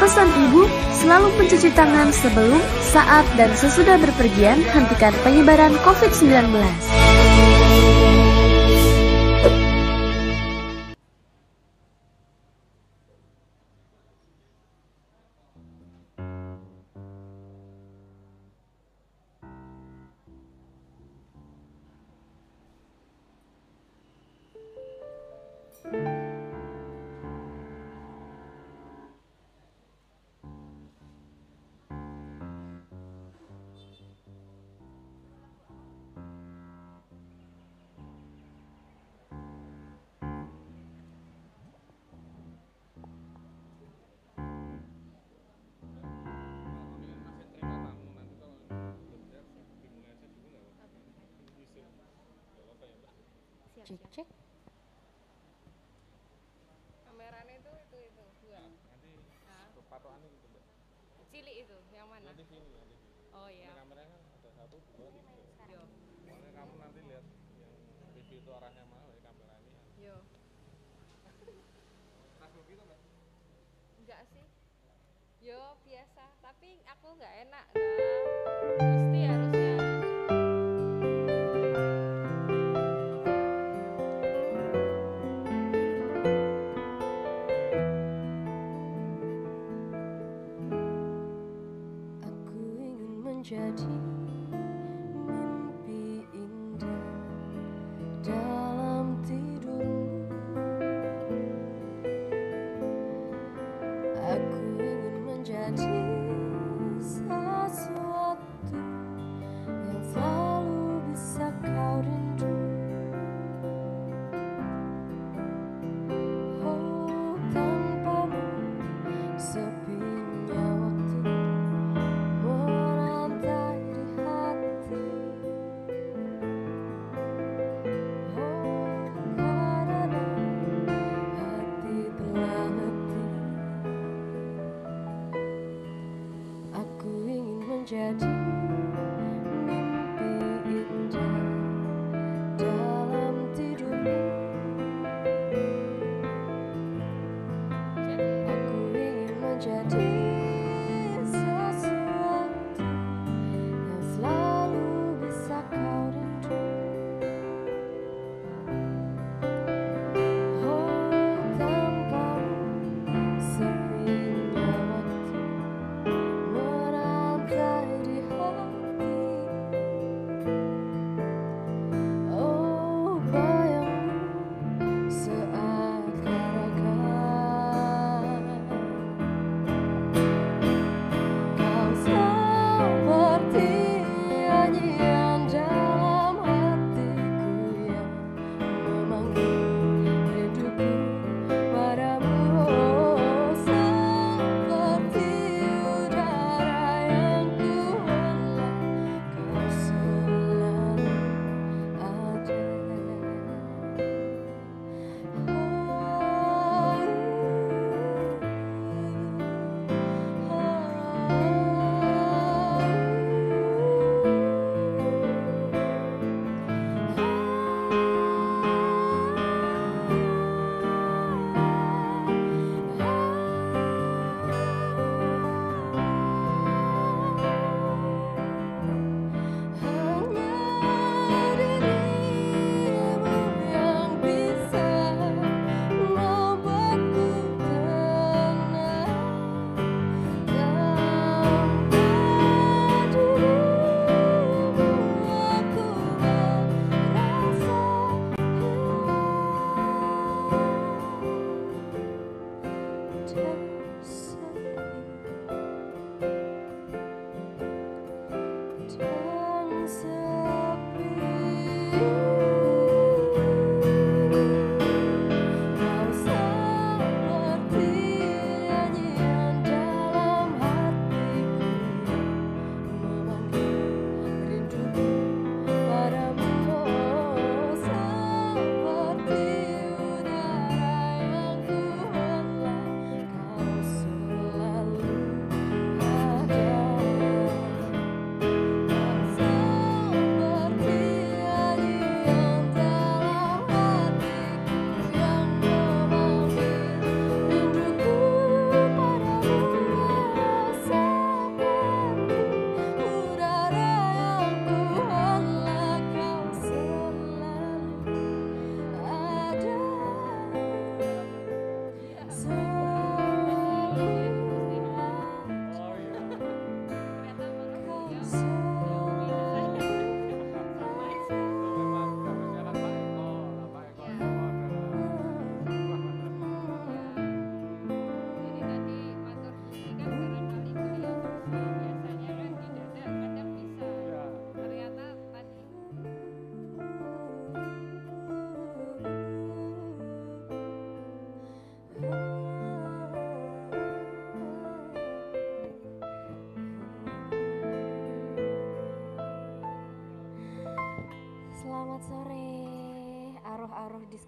Pesan ibu, selalu mencuci tangan sebelum, saat, dan sesudah berpergian hentikan penyebaran COVID-19. biasa. Tapi aku nggak enak nggak pasti ya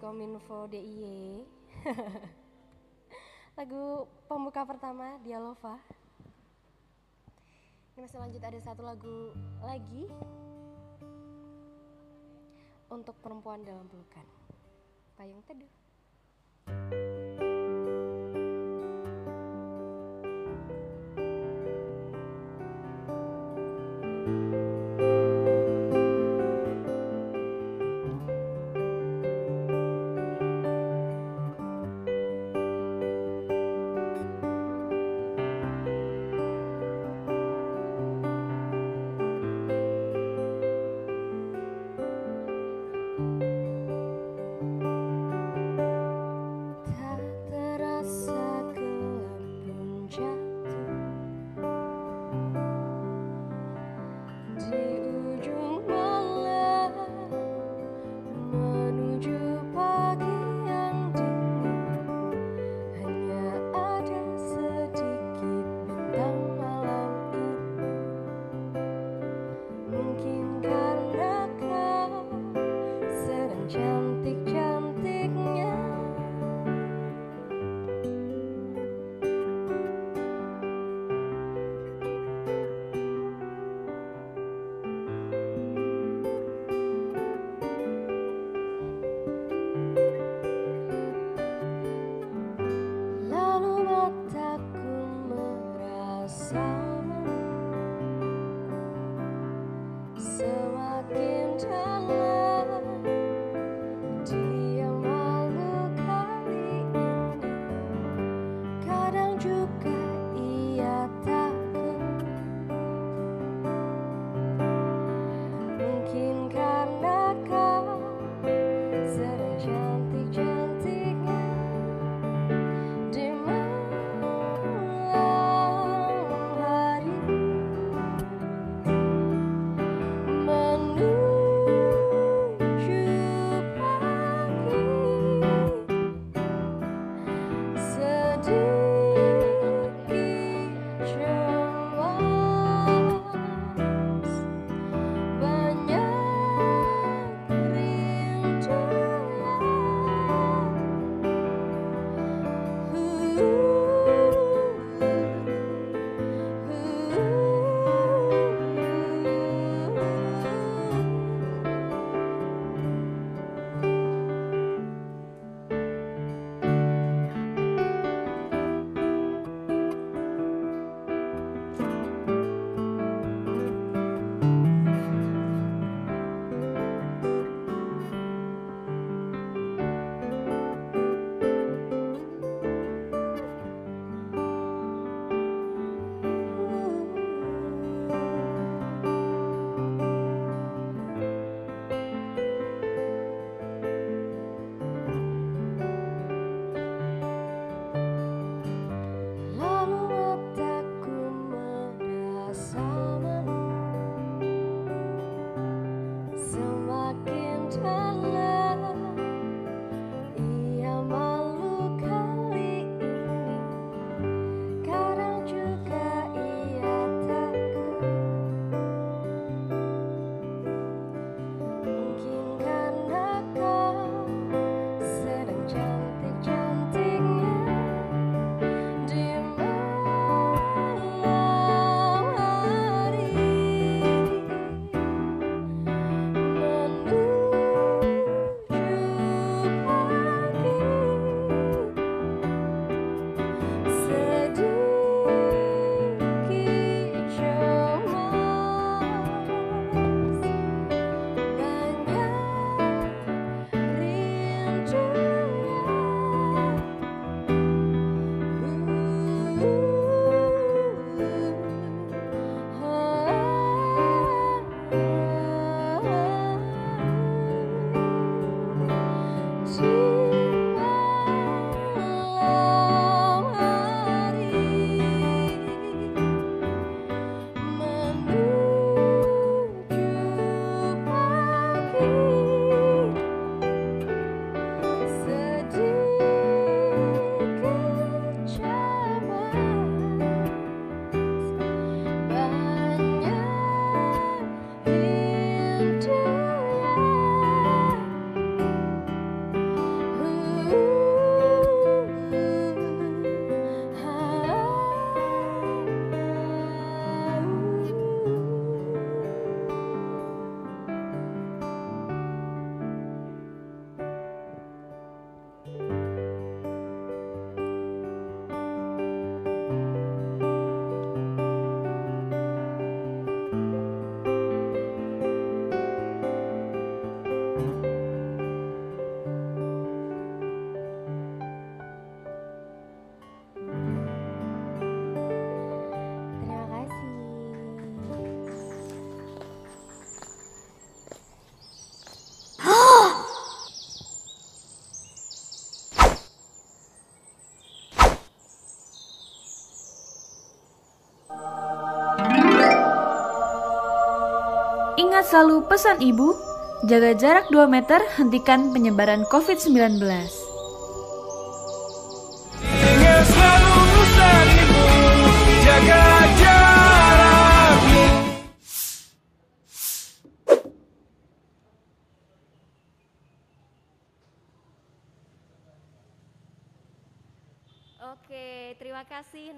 Kominfo DIY. lagu pembuka pertama Dialova. Ini masih lanjut ada satu lagu lagi untuk perempuan dalam pelukan. Payung Teduh. Selalu pesan ibu, jaga jarak 2 meter, hentikan penyebaran COVID-19.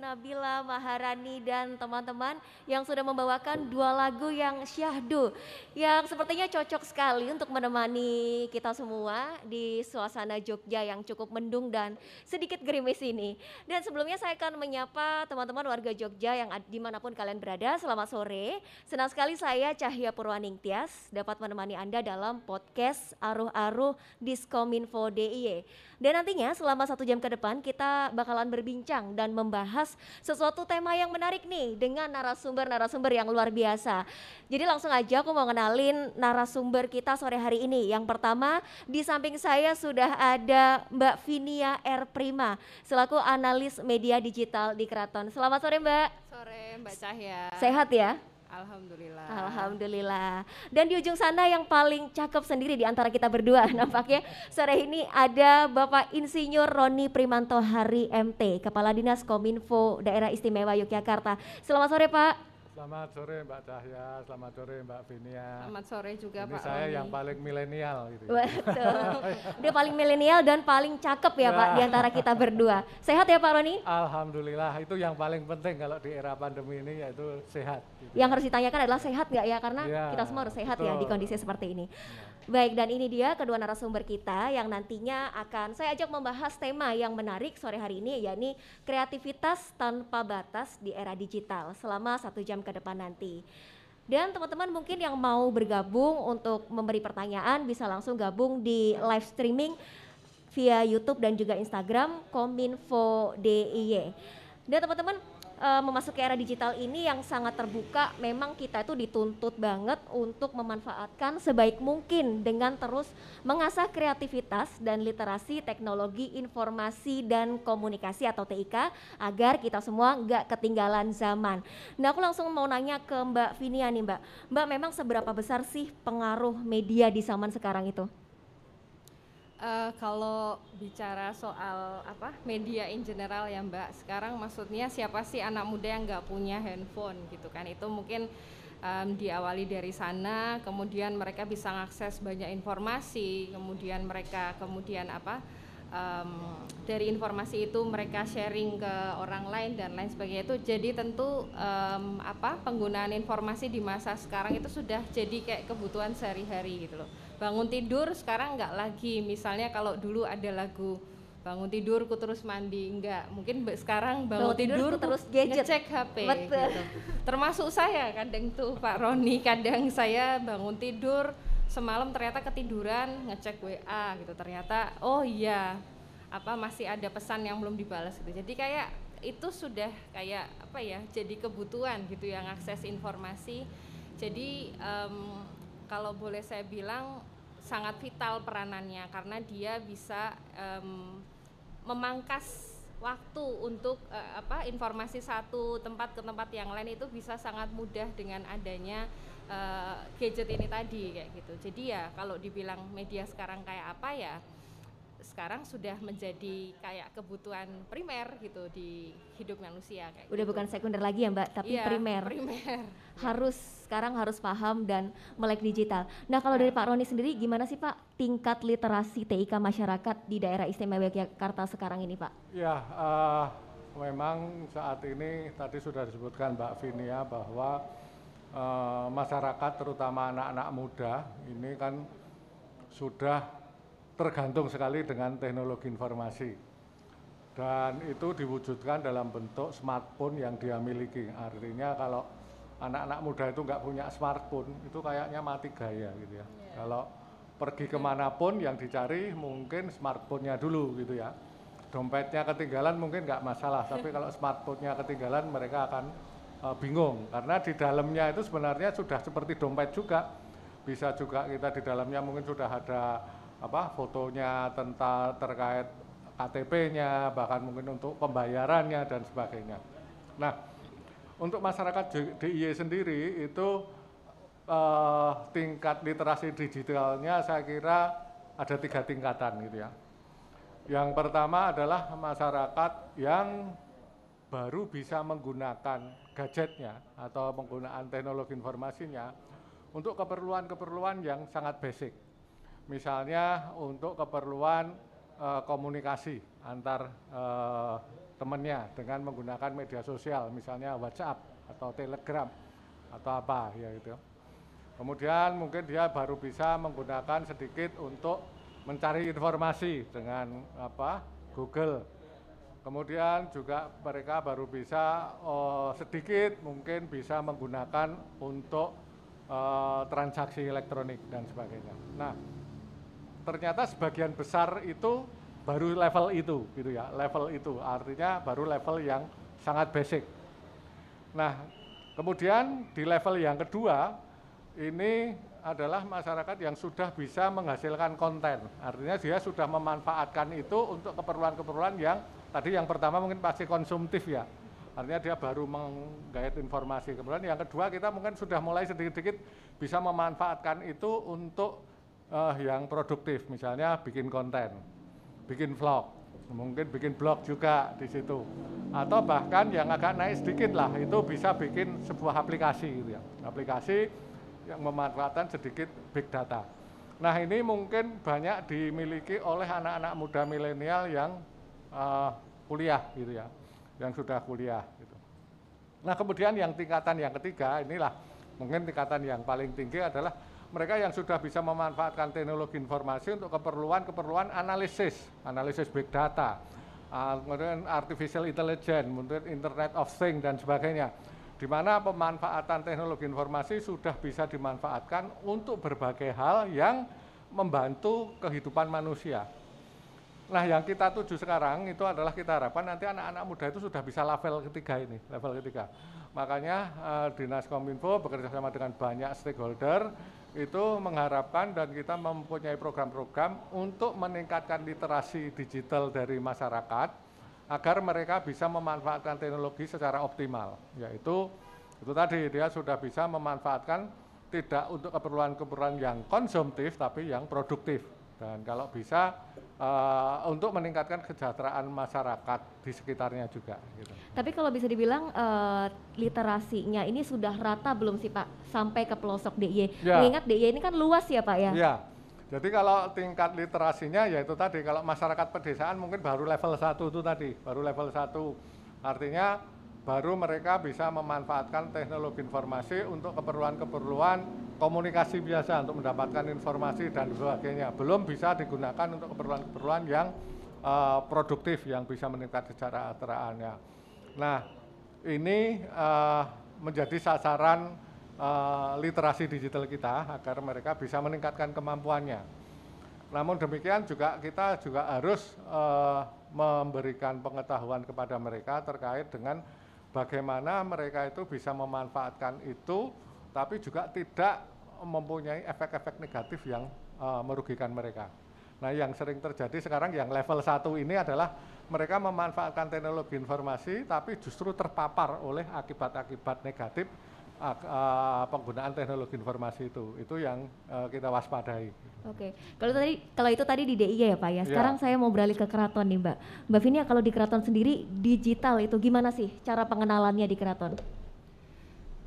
Nabila Maharani dan teman-teman yang sudah membawakan dua lagu yang syahdu yang sepertinya cocok sekali untuk menemani kita semua di suasana Jogja yang cukup mendung dan sedikit gerimis ini. Dan sebelumnya saya akan menyapa teman-teman warga Jogja yang di mana pun kalian berada. Selamat sore. Senang sekali saya Cahya Purwaningtyas dapat menemani Anda dalam podcast Aruh-Aruh Diskominfo DIY. Dan nantinya selama satu jam ke depan kita bakalan berbincang dan membahas sesuatu tema yang menarik nih dengan narasumber-narasumber yang luar biasa. Jadi langsung aja aku mau kenalin narasumber kita sore hari ini. Yang pertama di samping saya sudah ada Mbak Vinia R. Prima selaku analis media digital di Keraton. Selamat sore Mbak. Sore Mbak Cahya. Sehat ya? Alhamdulillah. Alhamdulillah. Dan di ujung sana yang paling cakep sendiri di antara kita berdua nampaknya sore ini ada Bapak Insinyur Roni Primanto Hari MT, Kepala Dinas Kominfo Daerah Istimewa Yogyakarta. Selamat sore Pak. Selamat sore Mbak Cahya, selamat sore Mbak Vinia. Selamat sore juga Ini Pak saya yang paling milenial gitu. ya. Betul. Dia paling milenial dan paling cakep ya Pak Ya. di antara kita berdua. Sehat ya Pak Roni? Alhamdulillah itu yang paling penting kalau di era pandemi ini yaitu sehat. gitu. Yang harus ditanyakan adalah sehat nggak ya? Karena Ya, kita semua harus sehat ya di betul. kondisi seperti ini. Baik, dan ini dia kedua narasumber kita yang nantinya akan saya ajak membahas tema yang menarik sore hari ini, yakni kreativitas tanpa batas di era digital selama satu jam ke depan nanti. Dan teman-teman mungkin yang mau bergabung untuk memberi pertanyaan bisa langsung gabung di live streaming via YouTube dan juga Instagram Kominfo DIY. Dan teman-teman eh, memasuki era digital ini yang sangat terbuka, memang kita itu dituntut banget untuk memanfaatkan sebaik mungkin dengan terus mengasah kreativitas dan literasi teknologi informasi dan komunikasi atau TIK agar kita semua nggak ketinggalan zaman. Nah aku langsung mau nanya ke Mbak Vinia nih Mbak, Mbak memang seberapa besar sih pengaruh media di zaman sekarang itu? Eh, kalau bicara soal apa media in general ya Mbak, sekarang maksudnya siapa sih anak muda yang nggak punya handphone gitu kan? Itu mungkin em, diawali dari sana, kemudian mereka bisa mengakses banyak informasi, kemudian mereka kemudian apa? em, dari informasi itu mereka sharing ke orang lain dan lain sebagainya itu jadi tentu em, apa penggunaan informasi di masa sekarang itu sudah jadi kayak kebutuhan sehari-hari gitu loh bangun tidur sekarang nggak lagi. Misalnya kalau dulu ada lagu bangun tidur ku terus mandi. Enggak mungkin sekarang bangun, Bangun tidur, tidur, ku terus gadget. ngecek HP Betul. gitu. termasuk saya kadang tuh Pak Roni. Kadang saya bangun tidur semalam ternyata ketiduran ngecek WA gitu. Ternyata oh iya apa masih ada pesan yang belum dibalas gitu. Jadi kayak itu sudah kayak apa ya jadi kebutuhan gitu yang akses informasi. Jadi em, kalau boleh saya bilang sangat vital peranannya karena dia bisa em, memangkas waktu untuk eh, apa informasi satu tempat ke tempat yang lain itu bisa sangat mudah dengan adanya eh, gadget ini tadi kayak gitu. Jadi ya kalau dibilang media sekarang kayak apa ya sekarang sudah menjadi kayak kebutuhan primer gitu di hidup manusia kayak Udah gitu. bukan sekunder lagi ya Mbak, tapi Iya, primer. primer. harus sekarang harus paham dan melek digital. Nah kalau dari Pak Roni sendiri gimana sih Pak tingkat literasi TIK masyarakat di daerah istimewa Yogyakarta sekarang ini Pak? Ya, eh, memang saat ini tadi sudah disebutkan Mbak Vinia bahwa eh, masyarakat terutama anak-anak muda ini kan sudah tergantung sekali dengan teknologi informasi dan itu diwujudkan dalam bentuk smartphone yang dia miliki. Artinya kalau anak-anak muda itu nggak punya smartphone itu kayaknya mati gaya gitu ya. Kalau pergi ke mana pun yang dicari mungkin smartphone-nya dulu gitu ya. Dompetnya ketinggalan mungkin nggak masalah, tapi kalau smartphone-nya ketinggalan mereka akan eh, bingung karena di dalamnya itu sebenarnya sudah seperti dompet juga. Bisa juga kita di dalamnya mungkin sudah ada apa fotonya tentang terkait KTP-nya, bahkan mungkin untuk pembayarannya dan sebagainya. Nah, untuk masyarakat DIY sendiri itu eh, tingkat literasi digitalnya saya kira ada tiga tingkatan gitu ya. Yang pertama adalah masyarakat yang baru bisa menggunakan gadgetnya atau penggunaan teknologi informasinya untuk keperluan-keperluan yang sangat basic. Misalnya untuk keperluan eh, komunikasi antar eh, temannya dengan menggunakan media sosial, misalnya WhatsApp atau Telegram atau apa ya itu. Kemudian mungkin dia baru bisa menggunakan sedikit untuk mencari informasi dengan apa Google. Kemudian juga mereka baru bisa oh, sedikit mungkin bisa menggunakan untuk eh, transaksi elektronik dan sebagainya. Nah, ternyata sebagian besar itu baru level itu gitu ya, level itu artinya baru level yang sangat basic. Nah, kemudian di level yang kedua ini adalah masyarakat yang sudah bisa menghasilkan konten. Artinya dia sudah memanfaatkan itu untuk keperluan-keperluan yang tadi yang pertama mungkin pasti konsumtif ya. Artinya dia baru menggait informasi. Kemudian yang kedua kita mungkin sudah mulai sedikit-sedikit bisa memanfaatkan itu untuk uh, yang produktif, misalnya bikin konten, bikin vlog, mungkin bikin blog juga di situ. Atau bahkan yang agak naik sedikit lah, itu bisa bikin sebuah aplikasi gitu ya. Aplikasi yang memanfaatkan sedikit big data. Nah ini mungkin banyak dimiliki oleh anak-anak muda milenial yang uh, kuliah gitu ya, yang sudah kuliah gitu. Nah kemudian yang tingkatan yang ketiga inilah mungkin tingkatan yang paling tinggi adalah mereka yang sudah bisa memanfaatkan teknologi informasi untuk keperluan-keperluan analisis, analisis big data, uh, kemudian artificial intelligence, kemudian internet of things dan sebagainya di mana pemanfaatan teknologi informasi sudah bisa dimanfaatkan untuk berbagai hal yang membantu kehidupan manusia. Nah, yang kita tuju sekarang itu adalah kita harapkan nanti anak-anak muda itu sudah bisa level ketiga ini, level ketiga. Makanya eh, Dinas Kominfo bekerja sama dengan banyak stakeholder itu mengharapkan dan kita mempunyai program-program untuk meningkatkan literasi digital dari masyarakat agar mereka bisa memanfaatkan teknologi secara optimal, yaitu itu tadi dia sudah bisa memanfaatkan tidak untuk keperluan-keperluan yang konsumtif tapi yang produktif dan kalau bisa uh, untuk meningkatkan kesejahteraan masyarakat di sekitarnya juga. Gitu. Tapi kalau bisa dibilang uh, literasinya ini sudah rata belum sih Pak sampai ke pelosok DIY? Ya. Mengingat DIY ini kan luas ya Pak ya? Ya. Jadi kalau tingkat literasinya ya itu tadi kalau masyarakat pedesaan mungkin baru level 1 itu tadi, baru level 1. Artinya baru mereka bisa memanfaatkan teknologi informasi untuk keperluan-keperluan komunikasi biasa untuk mendapatkan informasi dan sebagainya. Belum bisa digunakan untuk keperluan-keperluan yang uh, produktif yang bisa meningkat kesejahteraannya. Nah, ini uh, menjadi sasaran uh, literasi digital kita agar mereka bisa meningkatkan kemampuannya. Namun demikian juga kita juga harus uh, memberikan pengetahuan kepada mereka terkait dengan bagaimana mereka itu bisa memanfaatkan itu, tapi juga tidak mempunyai efek-efek negatif yang uh, merugikan mereka. Nah yang sering terjadi sekarang yang level 1 ini adalah mereka memanfaatkan teknologi informasi tapi justru terpapar oleh akibat-akibat negatif uh, penggunaan teknologi informasi itu itu yang uh, kita waspadai. Oke, kalau tadi kalau itu tadi di DIY ya Pak ya. Sekarang ya. saya mau beralih ke keraton nih Mbak. Mbak Vini kalau di keraton sendiri digital itu gimana sih cara pengenalannya di keraton?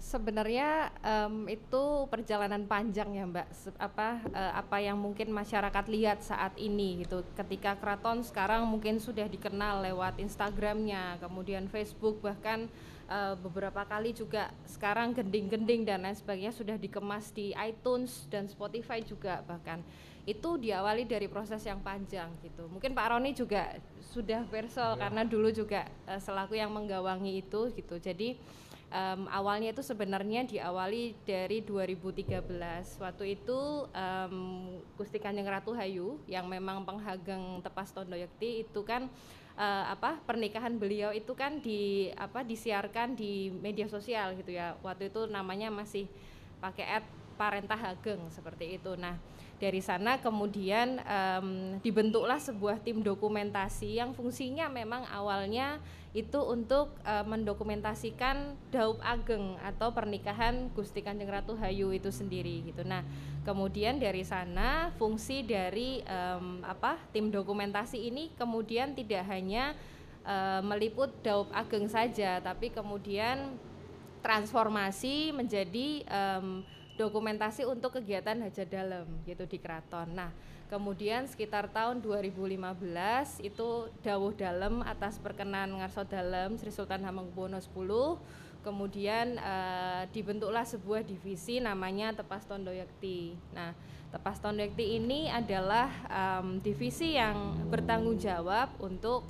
Sebenarnya um, itu perjalanan panjang ya Mbak. apa uh, apa yang mungkin masyarakat lihat saat ini gitu. Ketika keraton sekarang mungkin sudah dikenal lewat Instagramnya, kemudian Facebook bahkan uh, beberapa kali juga sekarang gending-gending dan lain sebagainya sudah dikemas di iTunes dan Spotify juga bahkan itu diawali dari proses yang panjang gitu. Mungkin Pak Roni juga sudah verso ya. karena dulu juga uh, selaku yang menggawangi itu gitu. Jadi um, awalnya itu sebenarnya diawali dari 2013. Waktu itu um, Gusti Kanjeng Ratu Hayu yang memang penghagang Tepas Tondoyekti itu kan uh, apa pernikahan beliau itu kan di apa disiarkan di media sosial gitu ya waktu itu namanya masih pakai ad Parentah Hageng seperti itu. Nah, dari sana kemudian em, dibentuklah sebuah tim dokumentasi yang fungsinya memang awalnya itu untuk eh, mendokumentasikan Daup Ageng atau pernikahan Gusti Kanjeng Ratu Hayu itu sendiri gitu. Nah, kemudian dari sana fungsi dari em, apa tim dokumentasi ini kemudian tidak hanya eh, meliput Daup Ageng saja, tapi kemudian transformasi menjadi em, dokumentasi untuk kegiatan hajat dalam gitu di keraton. Nah, kemudian sekitar tahun 2015 itu dawuh dalam atas perkenan ngarso dalam Sri Sultan Hamengkubuwono X. Kemudian eh, dibentuklah sebuah divisi namanya Tepas Tondo Yakti. Nah, Tepas Tondo Yakti ini adalah em, divisi yang bertanggung jawab untuk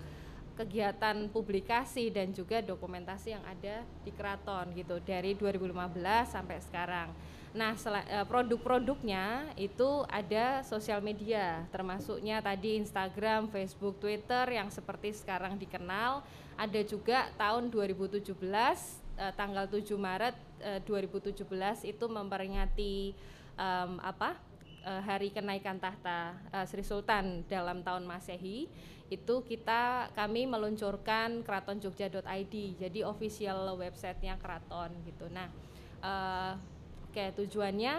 kegiatan publikasi dan juga dokumentasi yang ada di keraton gitu dari 2015 sampai sekarang. Nah, eh, produk-produknya itu ada sosial media, termasuknya tadi Instagram, Facebook, Twitter yang seperti sekarang dikenal. Ada juga tahun 2017 eh, tanggal 7 Maret eh, 2017 itu memperingati em, apa? Eh, hari kenaikan tahta eh, Sri Sultan dalam tahun Masehi itu kita kami meluncurkan keratonjogja.id jadi official websitenya keraton gitu. Nah eh, oke tujuannya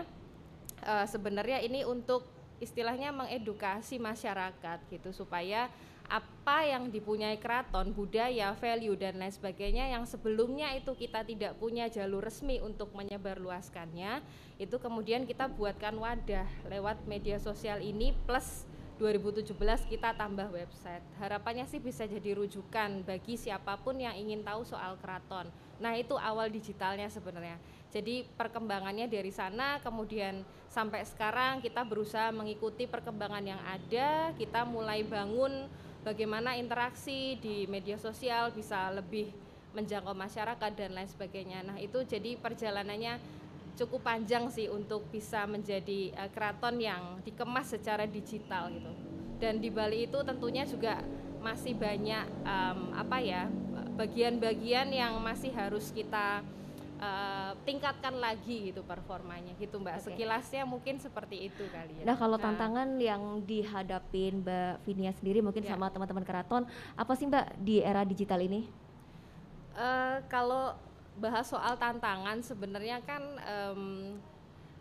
eh, sebenarnya ini untuk istilahnya mengedukasi masyarakat gitu supaya apa yang dipunyai keraton, budaya, value dan lain sebagainya yang sebelumnya itu kita tidak punya jalur resmi untuk menyebarluaskannya, itu kemudian kita buatkan wadah lewat media sosial ini plus 2017 kita tambah website. Harapannya sih bisa jadi rujukan bagi siapa pun yang ingin tahu soal keraton. Nah, itu awal digitalnya sebenarnya. Jadi perkembangannya dari sana kemudian sampai sekarang kita berusaha mengikuti perkembangan yang ada, kita mulai bangun bagaimana interaksi di media sosial bisa lebih menjangkau masyarakat dan lain sebagainya. Nah, itu jadi perjalanannya cukup panjang sih untuk bisa menjadi eh, keraton yang dikemas secara digital gitu. Dan di Bali itu tentunya juga masih banyak em, apa ya bagian-bagian yang masih harus kita eh, tingkatkan lagi gitu performanya gitu Mbak. Oke. Sekilasnya mungkin seperti itu kali ya. Nah kalau tantangan yang dihadapin Mbak Vinia sendiri mungkin Ya. sama teman-teman keraton apa sih Mbak di era digital ini? Eh, kalau bahas soal tantangan sebenarnya kan em,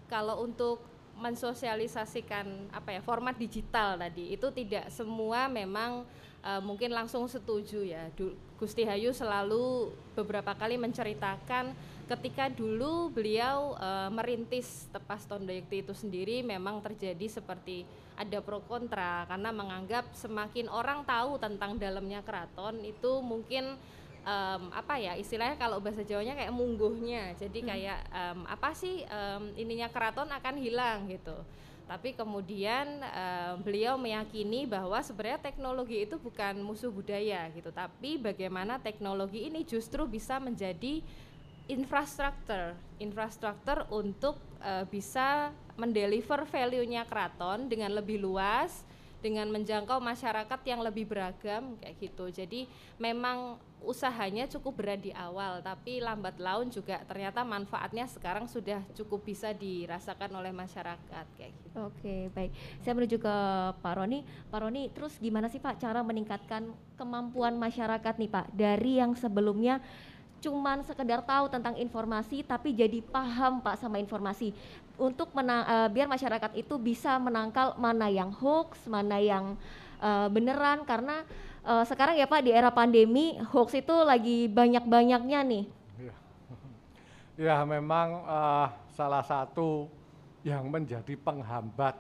kalau untuk mensosialisasikan apa ya format digital tadi itu tidak semua memang eh, mungkin langsung setuju ya. Du- Gusti Hayu selalu beberapa kali menceritakan ketika dulu beliau eh, merintis Tepas Tondo Yekti itu sendiri memang terjadi seperti ada pro kontra. Karena menganggap semakin orang tahu tentang dalamnya keraton itu mungkin em, apa ya istilahnya kalau bahasa Jawanya kayak mungguhnya. Jadi kayak em, apa sih em, ininya keraton akan hilang gitu. Tapi kemudian em, beliau meyakini bahwa sebenarnya teknologi itu bukan musuh budaya gitu. Tapi bagaimana teknologi ini justru bisa menjadi infrastruktur infrastruktur untuk eh, bisa mendeliver value-nya keraton dengan lebih luas dengan menjangkau masyarakat yang lebih beragam kayak gitu. Jadi memang usahanya cukup berat di awal, tapi lambat laun juga ternyata manfaatnya sekarang sudah cukup bisa dirasakan oleh masyarakat kayak gitu. Oke baik, saya menuju ke Pak Roni. Pak Roni, terus gimana sih Pak cara meningkatkan kemampuan masyarakat nih Pak dari yang sebelumnya cuman sekedar tahu tentang informasi tapi jadi paham Pak sama informasi. Untuk menang, eh, biar masyarakat itu bisa menangkal mana yang hoax, mana yang eh, beneran. Karena eh, sekarang ya Pak di era pandemi hoax itu lagi banyak-banyaknya nih. Ya, ya memang eh, salah satu yang menjadi penghambat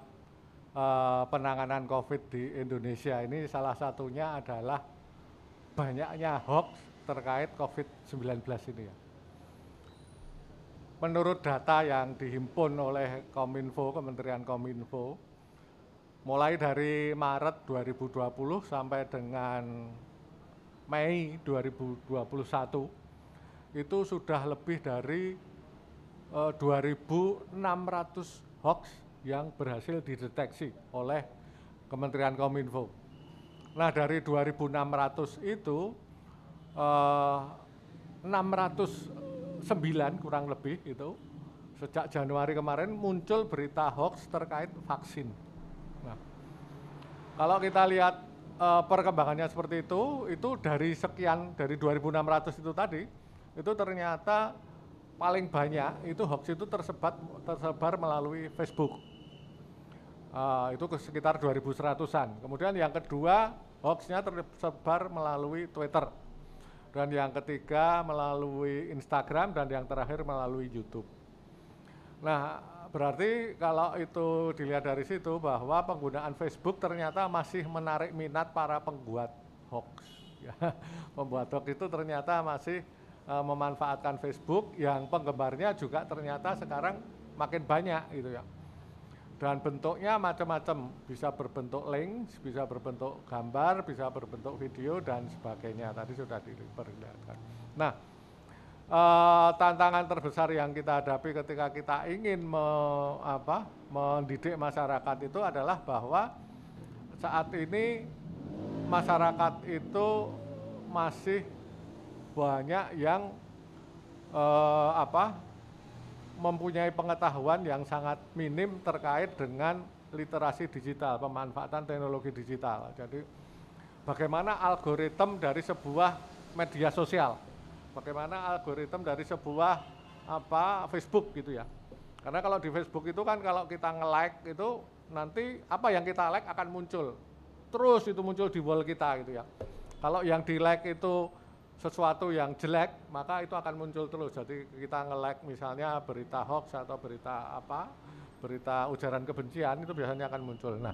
eh, penanganan COVID di Indonesia ini salah satunya adalah banyaknya hoax terkait COVID-19 ini ya. Menurut data yang dihimpun oleh Kominfo, Kementerian Kominfo, mulai dari Maret 2020 sampai dengan Mei 2021 itu sudah lebih dari eh, 2.600 hoax yang berhasil dideteksi oleh Kementerian Kominfo. Nah dari 2.600 itu eh, 609 kurang lebih itu sejak Januari kemarin muncul berita hoax terkait vaksin. Nah, kalau kita lihat uh, perkembangannya seperti itu, itu dari sekian dari 2.600 itu tadi, itu ternyata paling banyak itu hoax itu tersebar tersebar melalui Facebook. Uh, itu sekitar 2.100-an. Kemudian yang kedua hoaxnya tersebar melalui Twitter. Dan yang ketiga melalui Instagram dan yang terakhir melalui YouTube. Nah, berarti kalau itu dilihat dari situ bahwa penggunaan Facebook ternyata masih menarik minat para pembuat hoax. Ya, pembuat hoax itu ternyata masih uh, memanfaatkan Facebook yang penggemarnya juga ternyata sekarang makin banyak gitu ya dan bentuknya macam-macam bisa berbentuk link, bisa berbentuk gambar, bisa berbentuk video dan sebagainya tadi sudah diperlihatkan. Nah, uh, tantangan terbesar yang kita hadapi ketika kita ingin me, apa, mendidik masyarakat itu adalah bahwa saat ini masyarakat itu masih banyak yang uh, apa mempunyai pengetahuan yang sangat minim terkait dengan literasi digital, pemanfaatan teknologi digital. Jadi bagaimana algoritma dari sebuah media sosial, bagaimana algoritma dari sebuah apa Facebook gitu ya. Karena kalau di Facebook itu kan kalau kita nge-like itu nanti apa yang kita like akan muncul. Terus itu muncul di wall kita gitu ya. Kalau yang di like itu sesuatu yang jelek, maka itu akan muncul terus. Jadi kita nge-like misalnya berita hoax atau berita apa, berita ujaran kebencian itu biasanya akan muncul. Nah,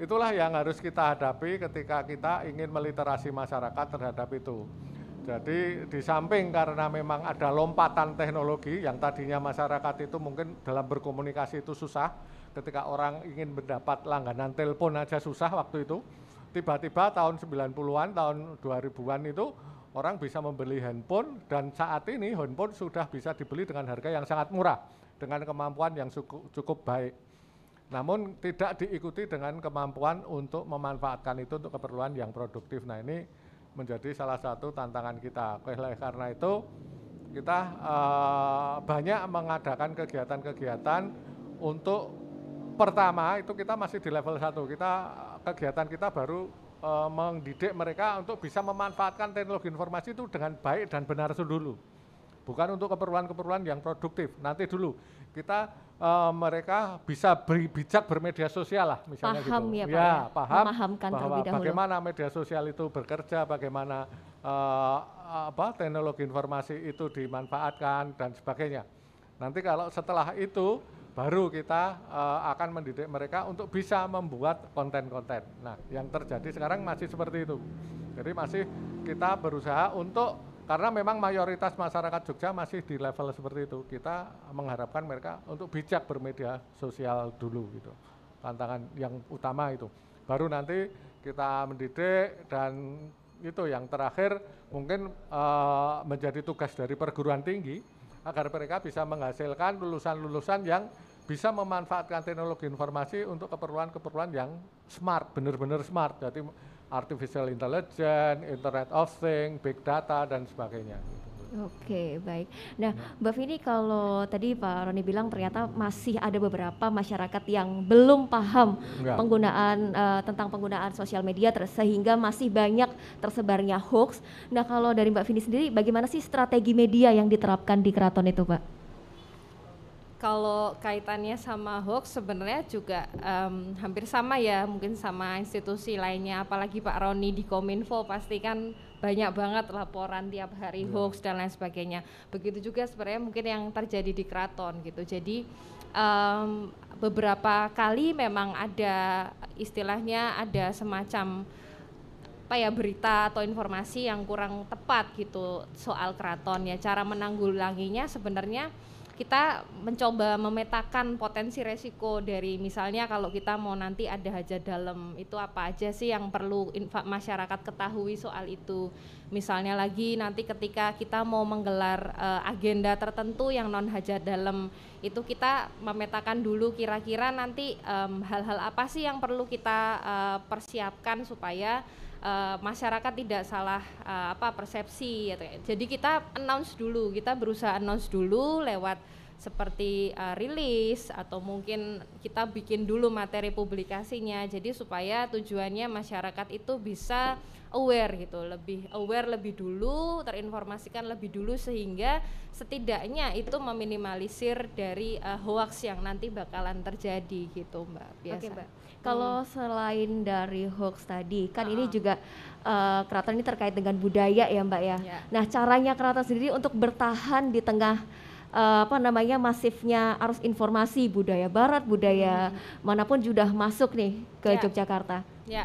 itulah yang harus kita hadapi ketika kita ingin meliterasi masyarakat terhadap itu. Jadi di samping karena memang ada lompatan teknologi yang tadinya masyarakat itu mungkin dalam berkomunikasi itu susah, ketika orang ingin mendapat langganan telepon aja susah waktu itu, tiba-tiba tahun 90-an, tahun 2000-an itu orang bisa membeli handphone dan saat ini handphone sudah bisa dibeli dengan harga yang sangat murah dengan kemampuan yang cukup, cukup baik. Namun tidak diikuti dengan kemampuan untuk memanfaatkan itu untuk keperluan yang produktif. Nah ini menjadi salah satu tantangan kita. Oleh karena itu kita uh, banyak mengadakan kegiatan-kegiatan untuk pertama itu kita masih di level satu. Kita kegiatan kita baru e, mendidik mereka untuk bisa memanfaatkan teknologi informasi itu dengan baik dan benar dulu. Bukan untuk keperluan-keperluan yang produktif. Nanti dulu kita e, mereka bisa beri, bijak bermedia sosial lah misalnya paham gitu. Ya, Pak, ya, ya. paham Memahamkan bahwa bagaimana media sosial itu bekerja, bagaimana e, apa teknologi informasi itu dimanfaatkan dan sebagainya. Nanti kalau setelah itu baru kita uh, akan mendidik mereka untuk bisa membuat konten-konten. Nah, yang terjadi sekarang masih seperti itu. Jadi masih kita berusaha untuk karena memang mayoritas masyarakat Jogja masih di level seperti itu. Kita mengharapkan mereka untuk bijak bermedia sosial dulu gitu. Tantangan yang utama itu. Baru nanti kita mendidik dan itu yang terakhir mungkin uh, menjadi tugas dari perguruan tinggi agar mereka bisa menghasilkan lulusan-lulusan yang bisa memanfaatkan teknologi informasi untuk keperluan-keperluan yang smart, benar-benar smart. Jadi artificial intelligence, internet of things, big data dan sebagainya. Oke, baik. Nah, Mbak Vini kalau tadi Pak Roni bilang ternyata masih ada beberapa masyarakat yang belum paham Enggak. penggunaan uh, tentang penggunaan sosial media sehingga masih banyak tersebarnya hoax. Nah, kalau dari Mbak Vini sendiri bagaimana sih strategi media yang diterapkan di keraton itu, Pak? Kalau kaitannya sama hoax sebenarnya juga um, hampir sama ya mungkin sama institusi lainnya. Apalagi Pak Roni di Kominfo pasti kan banyak banget laporan tiap hari yeah. hoax dan lain sebagainya. Begitu juga sebenarnya mungkin yang terjadi di keraton gitu. Jadi um, beberapa kali memang ada istilahnya ada semacam apa ya berita atau informasi yang kurang tepat gitu soal keraton ya. Cara menanggulanginya sebenarnya kita mencoba memetakan potensi resiko dari misalnya kalau kita mau nanti ada hajat dalam itu apa aja sih yang perlu masyarakat ketahui soal itu? Misalnya lagi nanti ketika kita mau menggelar uh, agenda tertentu yang non hajat dalam itu kita memetakan dulu kira-kira nanti hal-hal um, apa sih yang perlu kita uh, persiapkan supaya uh, masyarakat tidak salah uh, apa persepsi gitu. Jadi kita announce dulu, kita berusaha announce dulu lewat seperti uh, rilis atau mungkin kita bikin dulu materi publikasinya jadi supaya tujuannya masyarakat itu bisa aware gitu lebih aware lebih dulu terinformasikan lebih dulu sehingga setidaknya itu meminimalisir dari uh, hoax yang nanti bakalan terjadi gitu mbak biasa Oke mbak. Kalau selain dari hoax tadi, kan ini Ah. juga uh, keraton ini terkait dengan budaya ya mbak ya. Ya. Nah caranya keraton sendiri untuk bertahan di tengah uh, apa namanya masifnya arus informasi budaya Barat, budaya mana pun sudah masuk nih ke Ya. Yogyakarta. Ya,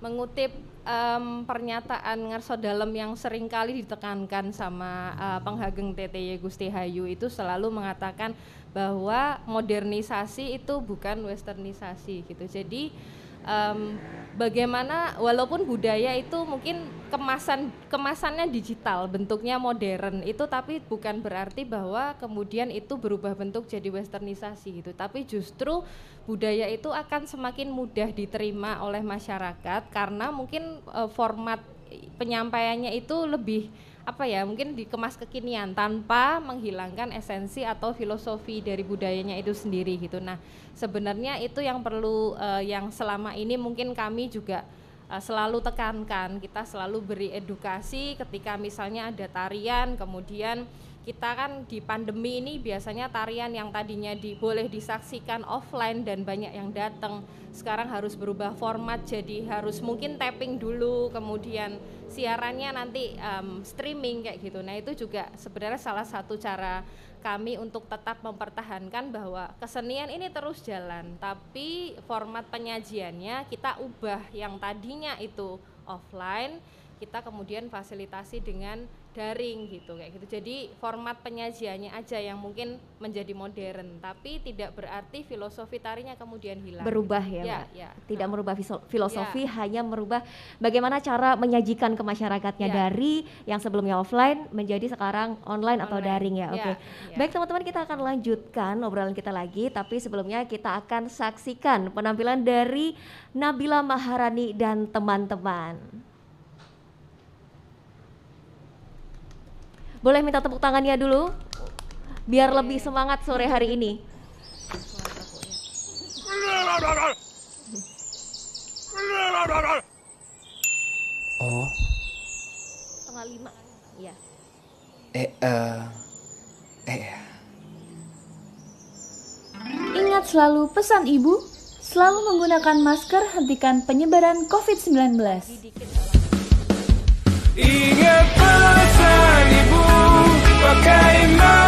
mengutip em, pernyataan Ngarso Dalem yang sering kali ditekankan sama eh, penghageng TTY Gusti Hayu itu selalu mengatakan bahwa modernisasi itu bukan westernisasi gitu. Jadi em, bagaimana walaupun budaya itu mungkin kemasan kemasannya digital, bentuknya modern itu tapi bukan berarti bahwa kemudian itu berubah bentuk jadi westernisasi gitu. Tapi justru budaya itu akan semakin mudah diterima oleh masyarakat karena mungkin eh, format penyampaiannya itu lebih apa ya mungkin dikemas kekinian tanpa menghilangkan esensi atau filosofi dari budayanya itu sendiri gitu. Nah sebenarnya itu yang perlu eh, yang selama ini mungkin kami juga eh, selalu tekankan kita selalu beri edukasi ketika misalnya ada tarian kemudian kita kan di pandemi ini biasanya tarian yang tadinya di, boleh disaksikan offline dan banyak yang datang sekarang harus berubah format jadi harus mungkin tapping dulu kemudian siarannya nanti em, streaming kayak gitu. Nah itu juga sebenarnya salah satu cara kami untuk tetap mempertahankan bahwa kesenian ini terus jalan tapi format penyajiannya kita ubah yang tadinya itu offline kita kemudian fasilitasi dengan daring gitu kayak gitu. Jadi format penyajiannya aja yang mungkin menjadi modern, tapi tidak berarti filosofi tarinya kemudian hilang. Berubah ya, ya, Mbak? ya. Tidak Nah, merubah filosofi, hanya merubah bagaimana cara menyajikan ke masyarakatnya Ya. dari yang sebelumnya offline menjadi sekarang online, atau Online. daring ya. Ya, Oke. ya. Baik teman-teman kita akan lanjutkan obrolan kita lagi, tapi sebelumnya kita akan saksikan penampilan dari Nabila Maharani dan teman-teman. Boleh minta tepuk tangannya dulu, biar lebih semangat sore hari ini. Oh, Tengah lima, ya. eh, eh, eh, Ingat selalu pesan ibu, selalu menggunakan masker hentikan penyebaran COVID-19. Ingat pesan Pakai maskermu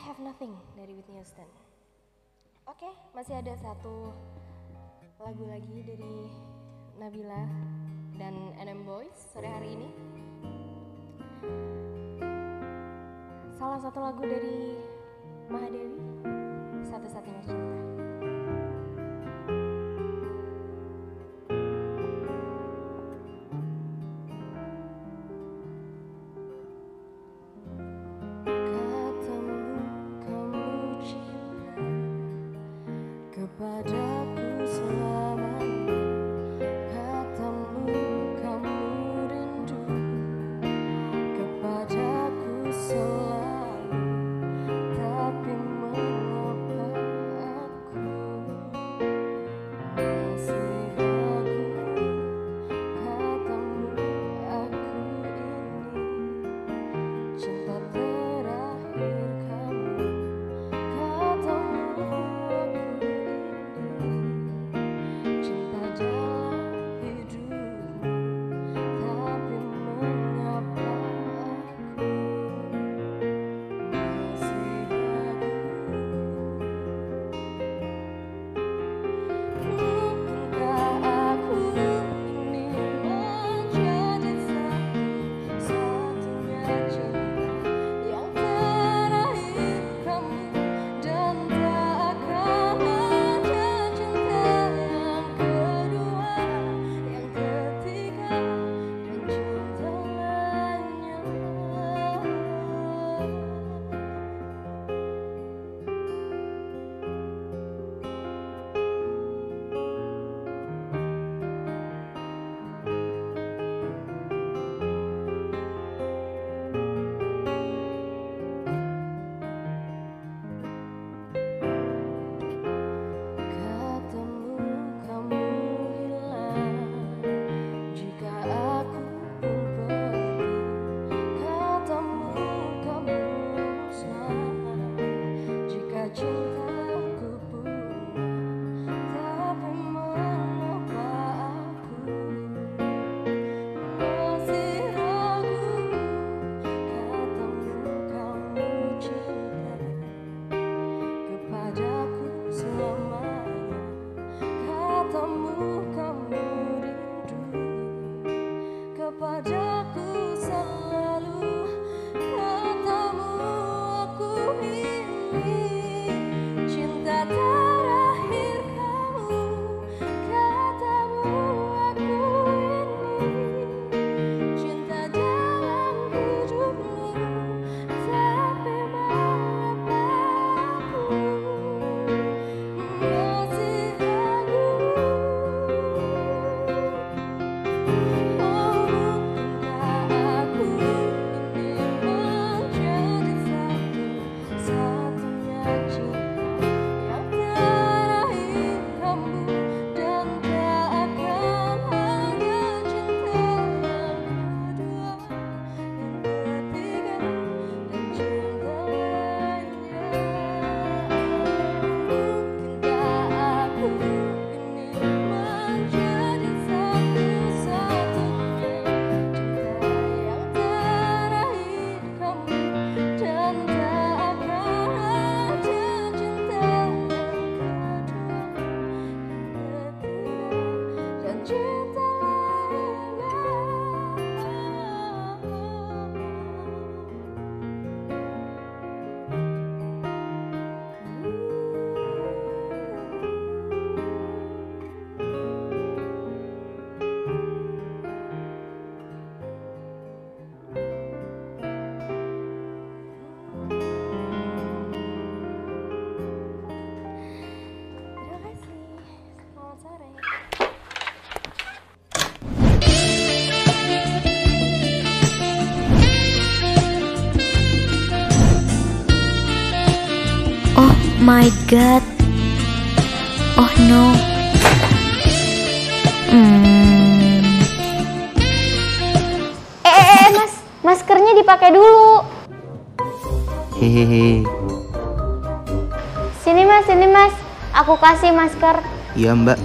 I Have Nothing dari Whitney Houston. Oke, okay, masih ada satu lagu lagi dari Nabila dan NM Boys sore hari ini. Salah satu lagu dari Mahadewi, satu-satunya cinta. My god. Oh no. Hmm. Eh, eh, eh, mas, maskernya dipakai dulu. Hehehe. Sini mas, sini mas. Aku kasih masker. Iya mbak.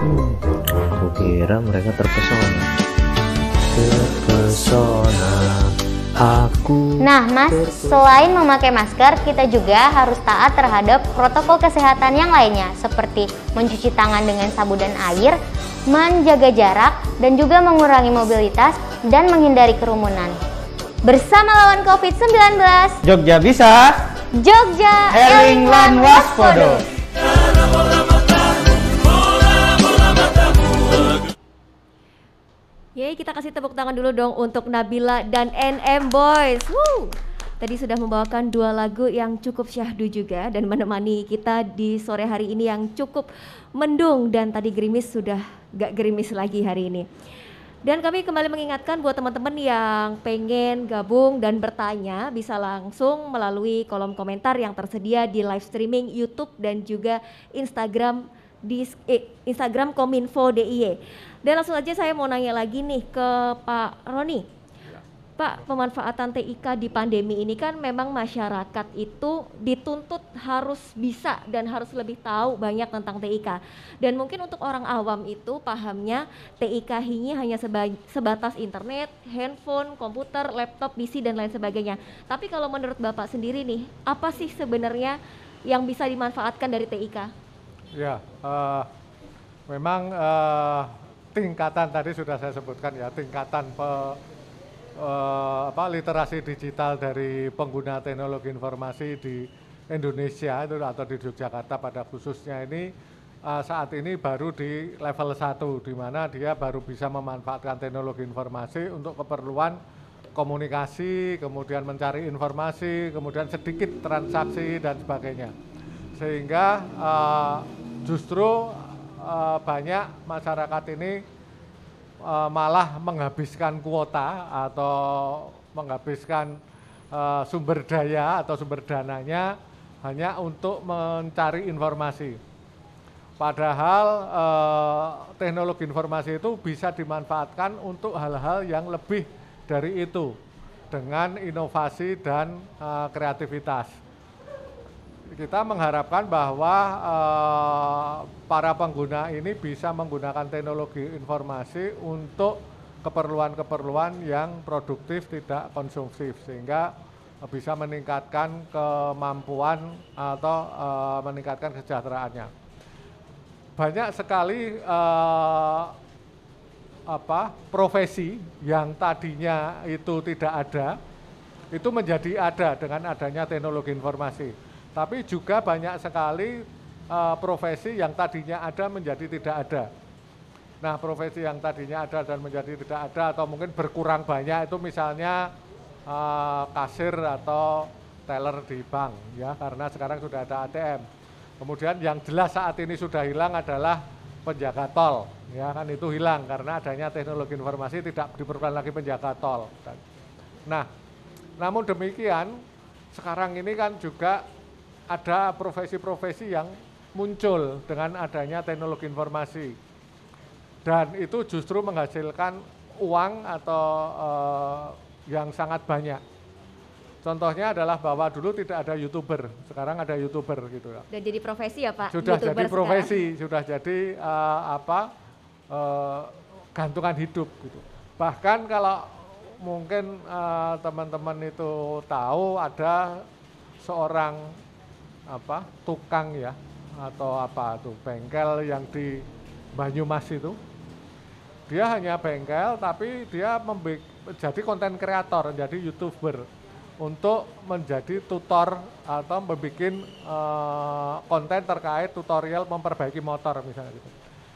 Hmm, aku kira mereka terpesona. Terpesona. Aku. Nah, Mas, selain memakai masker, kita juga harus taat terhadap protokol kesehatan yang lainnya, seperti mencuci tangan dengan sabun dan air, menjaga jarak, dan juga mengurangi mobilitas dan menghindari kerumunan. Bersama lawan COVID-19, Jogja bisa. Jogja Eling lan waspodo. Yeay, kita kasih tepuk tangan dulu dong untuk Nabila dan NM Boys. Woo! Tadi sudah membawakan dua lagu yang cukup syahdu juga dan menemani kita di sore hari ini yang cukup mendung dan tadi gerimis sudah gak gerimis lagi hari ini. Dan kami kembali mengingatkan buat teman-teman yang pengen gabung dan bertanya bisa langsung melalui kolom komentar yang tersedia di live streaming YouTube dan juga Instagram di eh, Instagram Kominfo DIY. Dan langsung aja saya mau nanya lagi nih ke Pak Roni. Pak, pemanfaatan TIK di pandemi ini kan memang masyarakat itu dituntut harus bisa dan harus lebih tahu banyak tentang TIK. Dan mungkin untuk orang awam itu pahamnya TIK ini hanya seba- sebatas internet, handphone, komputer, laptop, PC dan lain sebagainya. Tapi kalau menurut Bapak sendiri nih, apa sih sebenarnya yang bisa dimanfaatkan dari TIK? Ya, eh, memang eh, tingkatan tadi sudah saya sebutkan ya, tingkatan pe- eh, apa literasi digital dari pengguna teknologi informasi di Indonesia itu atau di Yogyakarta pada khususnya ini eh, saat ini baru di level 1 di mana dia baru bisa memanfaatkan teknologi informasi untuk keperluan komunikasi, kemudian mencari informasi, kemudian sedikit transaksi dan sebagainya. Sehingga eh, justru eh, banyak masyarakat ini eh, malah menghabiskan kuota atau menghabiskan eh, sumber daya atau sumber dananya hanya untuk mencari informasi. Padahal eh, teknologi informasi itu bisa dimanfaatkan untuk hal-hal yang lebih dari itu dengan inovasi dan eh, kreativitas kita mengharapkan bahwa eh, para pengguna ini bisa menggunakan teknologi informasi untuk keperluan-keperluan yang produktif tidak konsumtif sehingga eh, bisa meningkatkan kemampuan atau eh, meningkatkan kesejahteraannya. Banyak sekali eh, apa profesi yang tadinya itu tidak ada itu menjadi ada dengan adanya teknologi informasi tapi juga banyak sekali uh, profesi yang tadinya ada menjadi tidak ada. Nah, profesi yang tadinya ada dan menjadi tidak ada atau mungkin berkurang banyak itu misalnya uh, kasir atau teller di bank ya karena sekarang sudah ada ATM. Kemudian yang jelas saat ini sudah hilang adalah penjaga tol ya kan itu hilang karena adanya teknologi informasi tidak diperlukan lagi penjaga tol. Nah, namun demikian sekarang ini kan juga ada profesi-profesi yang muncul dengan adanya teknologi informasi dan itu justru menghasilkan uang atau eh, yang sangat banyak. Contohnya adalah bahwa dulu tidak ada youtuber, sekarang ada youtuber gitu ya. Dan jadi profesi ya Pak? Sudah YouTuber jadi sekarang. profesi, sudah jadi eh, apa eh, gantungan hidup gitu. Bahkan kalau mungkin teman-teman itu tahu ada seorang apa tukang ya atau apa tuh bengkel yang di Banyumas itu. Dia hanya bengkel tapi dia membi- jadi konten kreator jadi youtuber untuk menjadi tutor atau membuat eh, konten terkait tutorial memperbaiki motor misalnya gitu.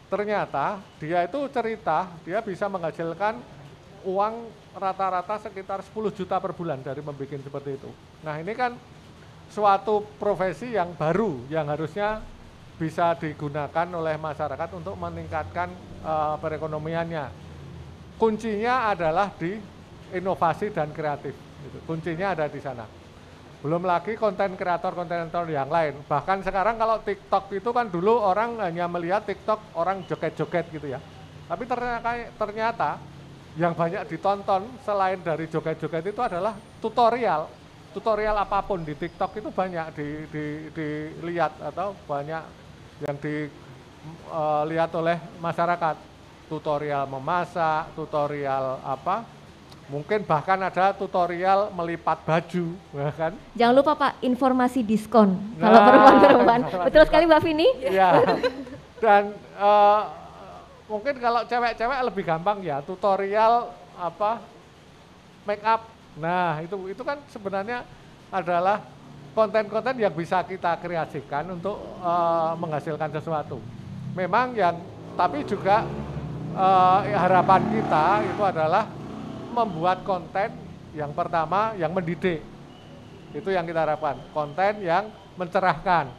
Ternyata dia itu cerita dia bisa menghasilkan uang rata-rata sekitar 10 juta per bulan dari membuat seperti itu. Nah ini kan suatu profesi yang baru yang harusnya bisa digunakan oleh masyarakat untuk meningkatkan eh, perekonomiannya. Kuncinya adalah di inovasi dan kreatif. gitu. Kuncinya ada di sana. Belum lagi konten kreator konten kreator yang lain. Bahkan sekarang kalau TikTok itu kan dulu orang hanya melihat TikTok orang joget-joget gitu ya. Tapi ternyata, ternyata yang banyak ditonton selain dari joget-joget itu adalah tutorial. Tutorial apa pun di TikTok itu banyak di, di, dilihat atau banyak yang dilihat oleh masyarakat. Tutorial memasak, tutorial apa, mungkin bahkan ada tutorial melipat baju, ya kan? Jangan lupa Pak, informasi diskon kalau Nah, perempuan-perempuan. kalau Betul sekali Mbak Vini? Ya. Dan eh, mungkin kalau cewek-cewek lebih gampang ya tutorial apa make up. Nah, itu itu kan sebenarnya adalah konten-konten yang bisa kita kreasikan untuk eh, menghasilkan sesuatu. Memang yang tapi juga eh, harapan kita itu adalah membuat konten yang pertama yang mendidik. Itu yang kita harapkan. Konten yang mencerahkan,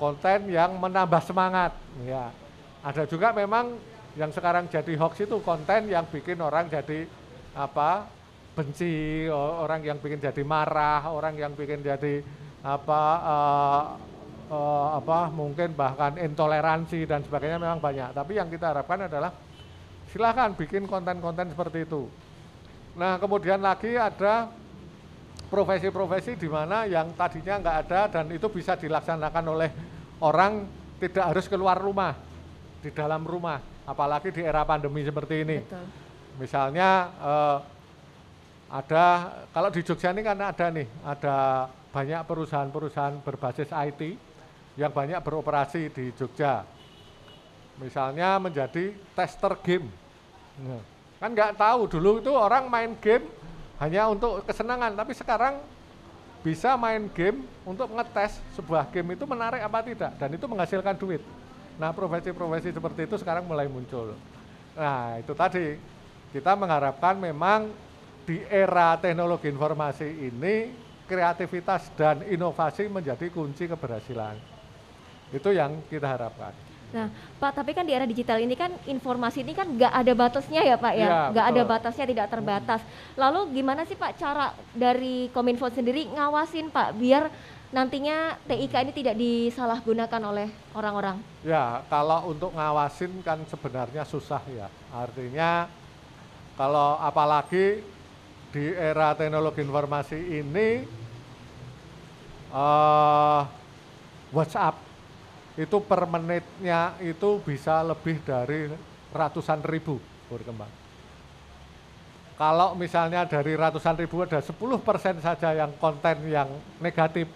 konten yang menambah semangat. Ya, ada juga memang yang sekarang jadi hoax itu konten yang bikin orang jadi apa benci, orang yang bikin jadi marah, orang yang bikin jadi apa eh, eh, apa mungkin bahkan intoleransi dan sebagainya memang banyak. Tapi yang kita harapkan adalah silahkan bikin konten-konten seperti itu. Nah kemudian lagi ada profesi-profesi di mana yang tadinya nggak ada dan itu bisa dilaksanakan oleh orang tidak harus keluar rumah di dalam rumah apalagi di era pandemi seperti ini Betul. misalnya eh, ada kalau di Jogja ini kan ada nih ada banyak perusahaan-perusahaan berbasis IT yang banyak beroperasi di Jogja. Misalnya menjadi tester game. Nah, kan nggak tahu dulu itu orang main game hanya untuk kesenangan tapi sekarang bisa main game untuk ngetes sebuah game itu menarik apa tidak dan itu menghasilkan duit. Nah profesi-profesi seperti itu sekarang mulai muncul. Nah itu tadi. Kita mengharapkan memang di era teknologi informasi ini kreativitas dan inovasi menjadi kunci keberhasilan itu yang kita harapkan Nah, Pak, tapi kan di era digital ini kan informasi ini kan nggak ada batasnya ya Pak ya, Iya, nggak ada betul. batasnya, tidak terbatas. Lalu gimana sih Pak cara dari Kominfo sendiri ngawasin Pak biar nantinya TIK ini tidak disalahgunakan oleh orang-orang? Ya, kalau untuk ngawasin kan sebenarnya susah ya. Artinya kalau apalagi di era teknologi informasi ini eh WhatsApp itu per menitnya itu bisa lebih dari ratusan ribu berkembang. Kalau misalnya dari ratusan ribu ada 10% saja yang konten yang negatif,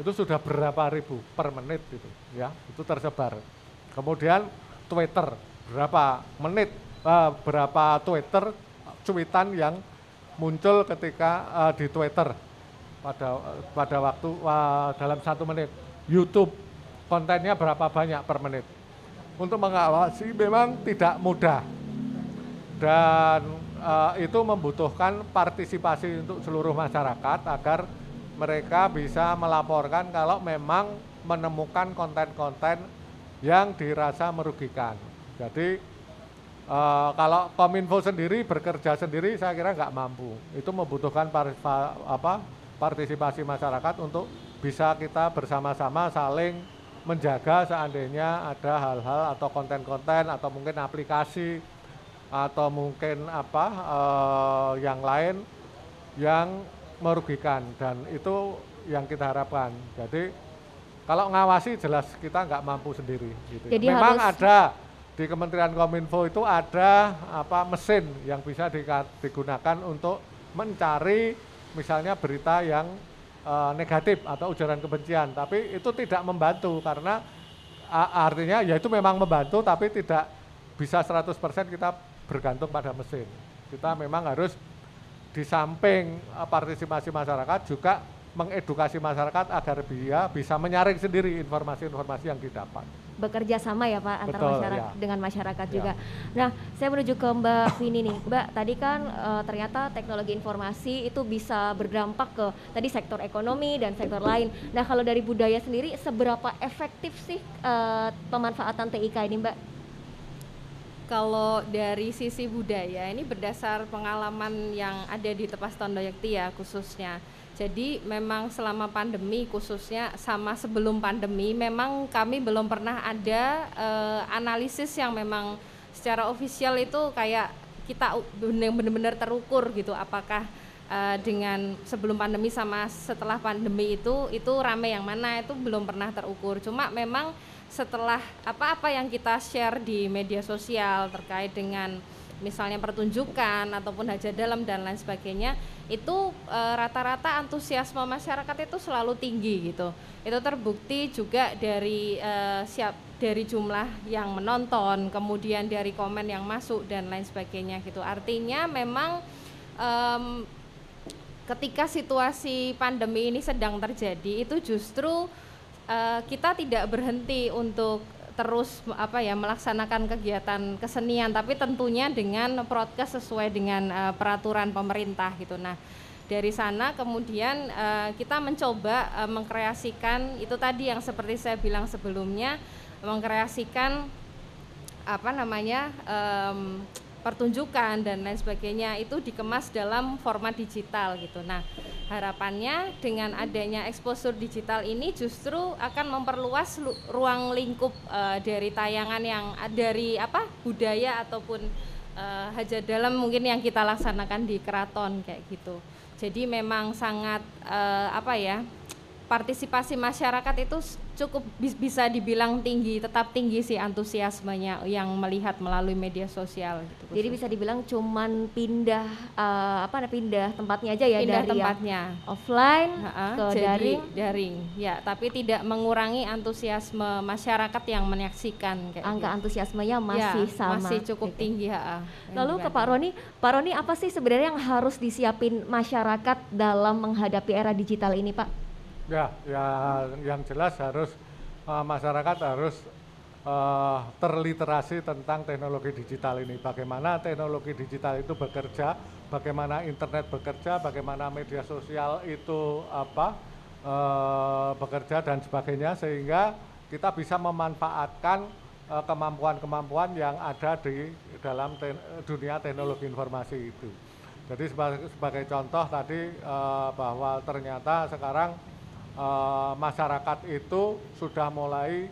itu sudah berapa ribu per menit itu, ya, itu tersebar. Kemudian Twitter, berapa menit, eh, berapa Twitter cuitan yang muncul ketika eh, di Twitter pada pada waktu eh, dalam satu menit. YouTube kontennya berapa banyak per menit. Untuk mengawasi memang tidak mudah dan eh, itu membutuhkan partisipasi untuk seluruh masyarakat agar mereka bisa melaporkan kalau memang menemukan konten-konten yang dirasa merugikan. Jadi eh, kalau Kominfo sendiri bekerja sendiri saya kira nggak mampu. Itu membutuhkan par- pa- apa, partisipasi masyarakat untuk bisa kita bersama-sama saling menjaga seandainya ada hal-hal atau konten-konten atau mungkin aplikasi atau mungkin apa eh, yang lain yang merugikan dan itu yang kita harapkan. Jadi kalau ngawasi jelas kita nggak mampu sendiri. Gitu. Jadi Memang harus- ada di Kementerian Kominfo itu ada apa mesin yang bisa digunakan untuk mencari misalnya berita yang eh, negatif atau ujaran kebencian. Tapi itu tidak membantu karena a- artinya ya itu memang membantu tapi tidak bisa 100% kita bergantung pada mesin. Kita memang harus di samping eh, partisipasi masyarakat juga mengedukasi masyarakat agar dia bisa menyaring sendiri informasi-informasi yang didapat. Bekerja sama ya Pak antar Betul, masyarakat ya. dengan masyarakat Ya. juga. Nah, saya menuju ke Mbak Vini nih. Mbak, tadi kan eh, ternyata teknologi informasi itu bisa berdampak ke tadi sektor ekonomi dan sektor lain. Nah, kalau dari budaya sendiri seberapa efektif sih eh, pemanfaatan TIK ini, Mbak? Kalau dari sisi budaya ini berdasar pengalaman yang ada di Tepas Tondoyekti ya khususnya. Jadi memang selama pandemi khususnya sama sebelum pandemi memang kami belum pernah ada eh, analisis yang memang secara ofisial itu kayak kita benar-benar terukur gitu apakah eh, dengan sebelum pandemi sama setelah pandemi itu itu rame yang mana itu belum pernah terukur. Cuma memang setelah apa-apa yang kita share di media sosial terkait dengan misalnya pertunjukan ataupun hajat dalam dan lain sebagainya itu eh, rata-rata antusiasme masyarakat itu selalu tinggi gitu. Itu terbukti juga dari eh, siap dari jumlah yang menonton kemudian dari komen yang masuk dan lain sebagainya gitu. Artinya memang em, ketika situasi pandemi ini sedang terjadi itu justru eh, kita tidak berhenti untuk terus apa ya melaksanakan kegiatan kesenian tapi tentunya dengan broadcast sesuai dengan eh, peraturan pemerintah gitu. Nah, dari sana kemudian eh, kita mencoba eh, mengkreasikan itu tadi yang seperti saya bilang sebelumnya mengkreasikan apa namanya em, pertunjukan dan lain sebagainya itu dikemas dalam format digital gitu. Nah, harapannya dengan adanya exposure digital ini justru akan memperluas lu- ruang lingkup eh, dari tayangan yang dari apa budaya ataupun eh, hajat dalam mungkin yang kita laksanakan di keraton kayak gitu. Jadi memang sangat eh, apa ya partisipasi masyarakat itu cukup bis- bisa dibilang tinggi, tetap tinggi sih antusiasmenya yang melihat melalui media sosial. Gitu, Jadi khusus. bisa dibilang cuman pindah eh, apa namanya pindah tempatnya aja ya pindah dari tempatnya offline Ha-ha, ke jadi daring. daring ya tapi tidak mengurangi antusiasme masyarakat yang menyaksikan kayak Angka gitu. antusiasmenya Ya, masih sama. masih cukup gitu. tinggi ha, Lalu ke Pak Roni, Pak Roni apa sih sebenarnya yang harus disiapin masyarakat dalam menghadapi era digital ini, Pak? Ya, ya yang jelas harus eh, masyarakat harus eh, terliterasi tentang teknologi digital ini. Bagaimana teknologi digital itu bekerja, bagaimana internet bekerja, bagaimana media sosial itu apa eh, bekerja dan sebagainya sehingga kita bisa memanfaatkan kemampuan-kemampuan yang ada di dalam te- dunia teknologi informasi itu. Jadi sebagai, sebagai contoh tadi eh, bahwa ternyata sekarang eh, masyarakat itu sudah mulai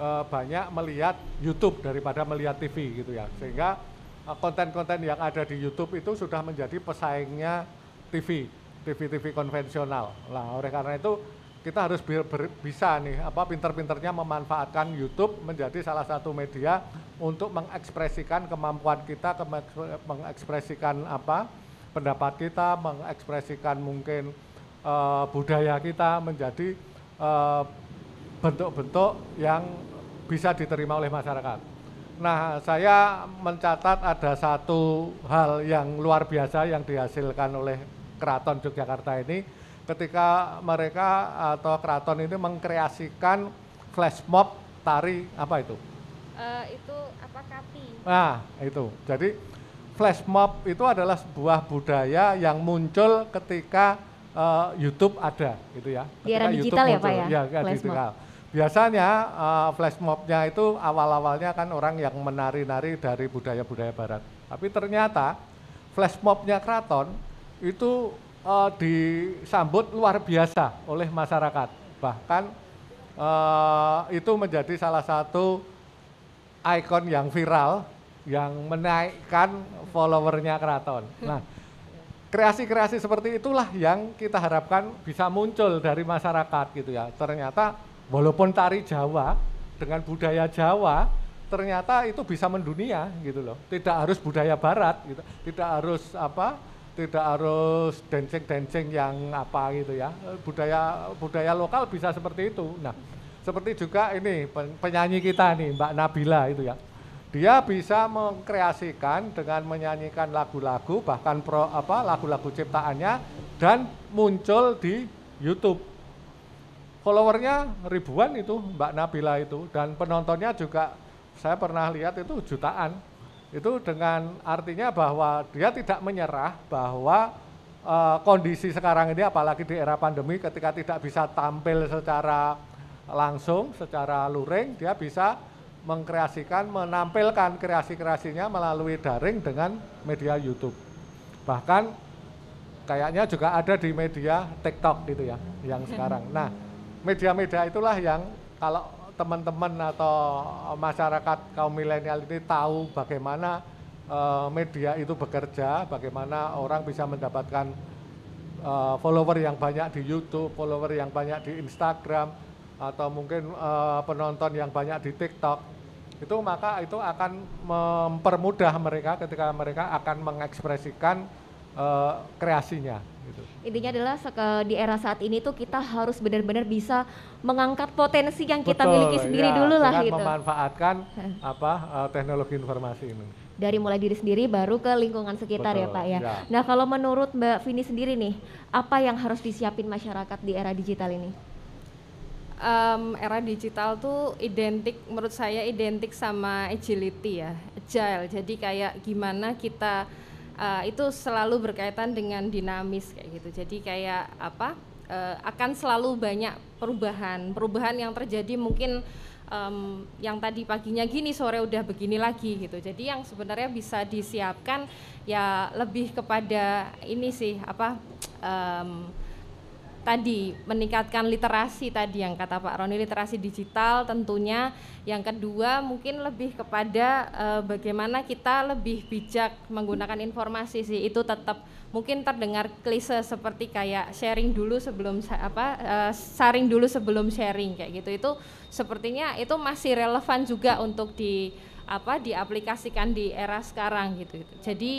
eh, banyak melihat YouTube daripada melihat TV gitu ya, sehingga eh, konten-konten yang ada di YouTube itu sudah menjadi pesaingnya TV, TV-TV konvensional. Nah, oleh karena itu kita harus bi- bisa nih apa pinter-pinternya memanfaatkan YouTube menjadi salah satu media untuk mengekspresikan kemampuan kita, keme- mengekspresikan apa pendapat kita, mengekspresikan mungkin eh, budaya kita menjadi eh, bentuk-bentuk yang bisa diterima oleh masyarakat. Nah, saya mencatat ada satu hal yang luar biasa yang dihasilkan oleh Keraton Yogyakarta ini ketika mereka atau keraton ini mengkreasikan flash mob tari apa itu? Eh, itu apa kapi Nah, itu. Jadi flash mob itu adalah sebuah budaya yang muncul ketika eh, YouTube ada, gitu ya. Di era digital ya, Pak, ya? Ya, Flash mob. digital. Biasanya eh, flash mobnya itu awal-awalnya kan orang yang menari-nari dari budaya-budaya barat. Tapi ternyata flash mobnya keraton itu eh, disambut luar biasa oleh masyarakat. Bahkan eh, itu menjadi salah satu ikon yang viral yang menaikkan followernya keraton. Nah, kreasi-kreasi seperti itulah yang kita harapkan bisa muncul dari masyarakat gitu ya. Ternyata walaupun tari Jawa dengan budaya Jawa ternyata itu bisa mendunia gitu loh. Tidak harus budaya barat gitu. Tidak harus apa? Tidak harus dancing-dancing yang apa gitu ya. Budaya budaya lokal bisa seperti itu. Nah, seperti juga ini pen- penyanyi kita nih Mbak Nabila itu ya. Dia bisa mengkreasikan dengan menyanyikan lagu-lagu bahkan pro apa lagu-lagu ciptaannya dan muncul di YouTube. Followernya ribuan itu Mbak Nabila itu dan penontonnya juga saya pernah lihat itu jutaan. Itu dengan artinya bahwa dia tidak menyerah bahwa eh, kondisi sekarang ini apalagi di era pandemi ketika tidak bisa tampil secara langsung, secara luring, dia bisa mengkreasikan, menampilkan kreasi-kreasinya melalui daring dengan media YouTube. Bahkan kayaknya juga ada di media TikTok gitu ya, yang sekarang. Nah, media-media itulah yang kalau teman-teman atau masyarakat kaum milenial ini tahu bagaimana eh, media itu bekerja, bagaimana orang bisa mendapatkan eh, follower yang banyak di YouTube, follower yang banyak di Instagram, atau mungkin eh, penonton yang banyak di TikTok itu maka itu akan mempermudah mereka ketika mereka akan mengekspresikan eh, kreasinya gitu. Intinya adalah di era saat ini tuh kita harus benar-benar bisa mengangkat potensi yang kita Betul, miliki sendiri ya, dulu lah gitu. memanfaatkan apa eh, teknologi informasi ini. Dari mulai diri sendiri baru ke lingkungan sekitar ya Betul, Pak ya. ya. Nah kalau menurut Mbak Vini sendiri nih, apa yang harus disiapin masyarakat di era digital ini? Em, era digital tuh identik menurut saya identik sama agility ya agile. Jadi kayak gimana kita eh, itu selalu berkaitan dengan dinamis kayak gitu. Jadi kayak apa eh, akan selalu banyak perubahan. Perubahan yang terjadi mungkin em, yang tadi paginya gini sore udah begini lagi gitu. Jadi yang sebenarnya bisa disiapkan ya lebih kepada ini sih apa em, tadi meningkatkan literasi tadi yang kata Pak Roni literasi digital tentunya. Yang kedua mungkin lebih kepada eh, bagaimana kita lebih bijak menggunakan informasi sih. Itu tetap mungkin terdengar klise seperti kayak sharing dulu sebelum apa eh, saring dulu sebelum sharing kayak gitu. Itu sepertinya itu masih relevan juga untuk di apa diaplikasikan di era sekarang gitu, gitu. jadi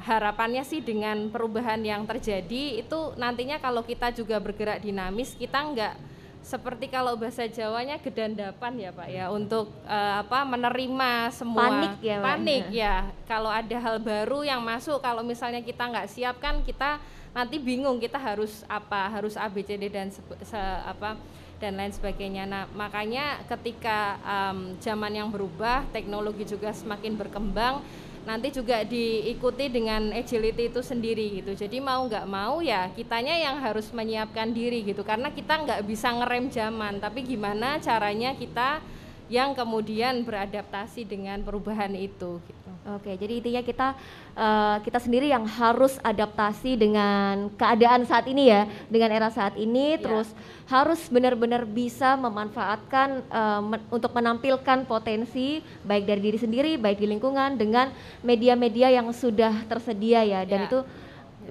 harapannya sih dengan perubahan yang terjadi itu nantinya kalau kita juga bergerak dinamis kita nggak seperti kalau bahasa Jawanya gedandapan ya Pak ya untuk eh, apa menerima semua Panik ya, panik ya kalau ada hal baru yang masuk kalau misalnya kita nggak siap kan kita nanti bingung kita harus apa harus ABCD dan se- se- apa dan lain sebagainya. Nah, makanya ketika em, zaman yang berubah, teknologi juga semakin berkembang, nanti juga diikuti dengan agility itu sendiri gitu. Jadi mau nggak mau ya kitanya yang harus menyiapkan diri gitu, karena kita nggak bisa ngerem zaman. Tapi gimana caranya kita yang kemudian beradaptasi dengan perubahan itu gitu. Oke, jadi intinya kita eh, kita sendiri yang harus adaptasi dengan keadaan saat ini ya, dengan era saat ini, Iya. terus harus benar-benar bisa memanfaatkan eh, men- untuk menampilkan potensi baik dari diri sendiri, baik di lingkungan dengan media-media yang sudah tersedia ya, dan Iya. itu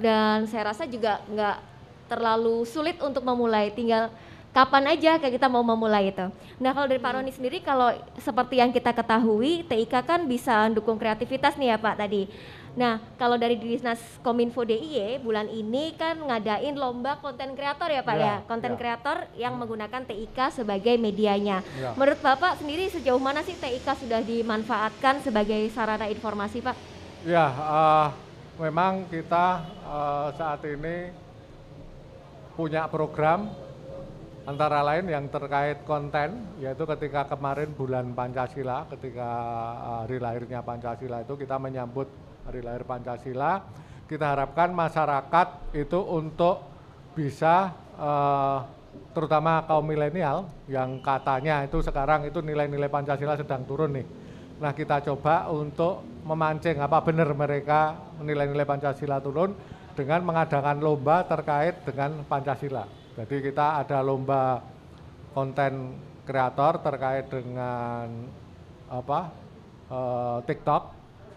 dan saya rasa juga nggak terlalu sulit untuk memulai, tinggal kapan aja kayak kita mau memulai itu. Nah kalau dari Pak Roni sendiri kalau seperti yang kita ketahui TIK kan bisa mendukung kreativitas nih ya Pak tadi. Nah kalau dari Dinas Kominfo DIY bulan ini kan ngadain lomba konten kreator ya Pak Ya, ya, konten ya. kreator yang menggunakan TIK sebagai medianya. Ya. Menurut Bapak sendiri sejauh mana sih TIK sudah dimanfaatkan sebagai sarana informasi Pak? Ya, eh, memang kita eh, saat ini punya program antara lain yang terkait konten, yaitu ketika kemarin bulan Pancasila, ketika eh, hari lahirnya Pancasila itu kita menyambut hari lahir Pancasila, kita harapkan masyarakat itu untuk bisa eh, terutama kaum milenial yang katanya itu sekarang itu nilai-nilai Pancasila sedang turun nih. Nah kita coba untuk memancing apa benar mereka nilai-nilai Pancasila turun dengan mengadakan lomba terkait dengan Pancasila. Jadi kita ada lomba konten kreator terkait dengan apa eh, TikTok,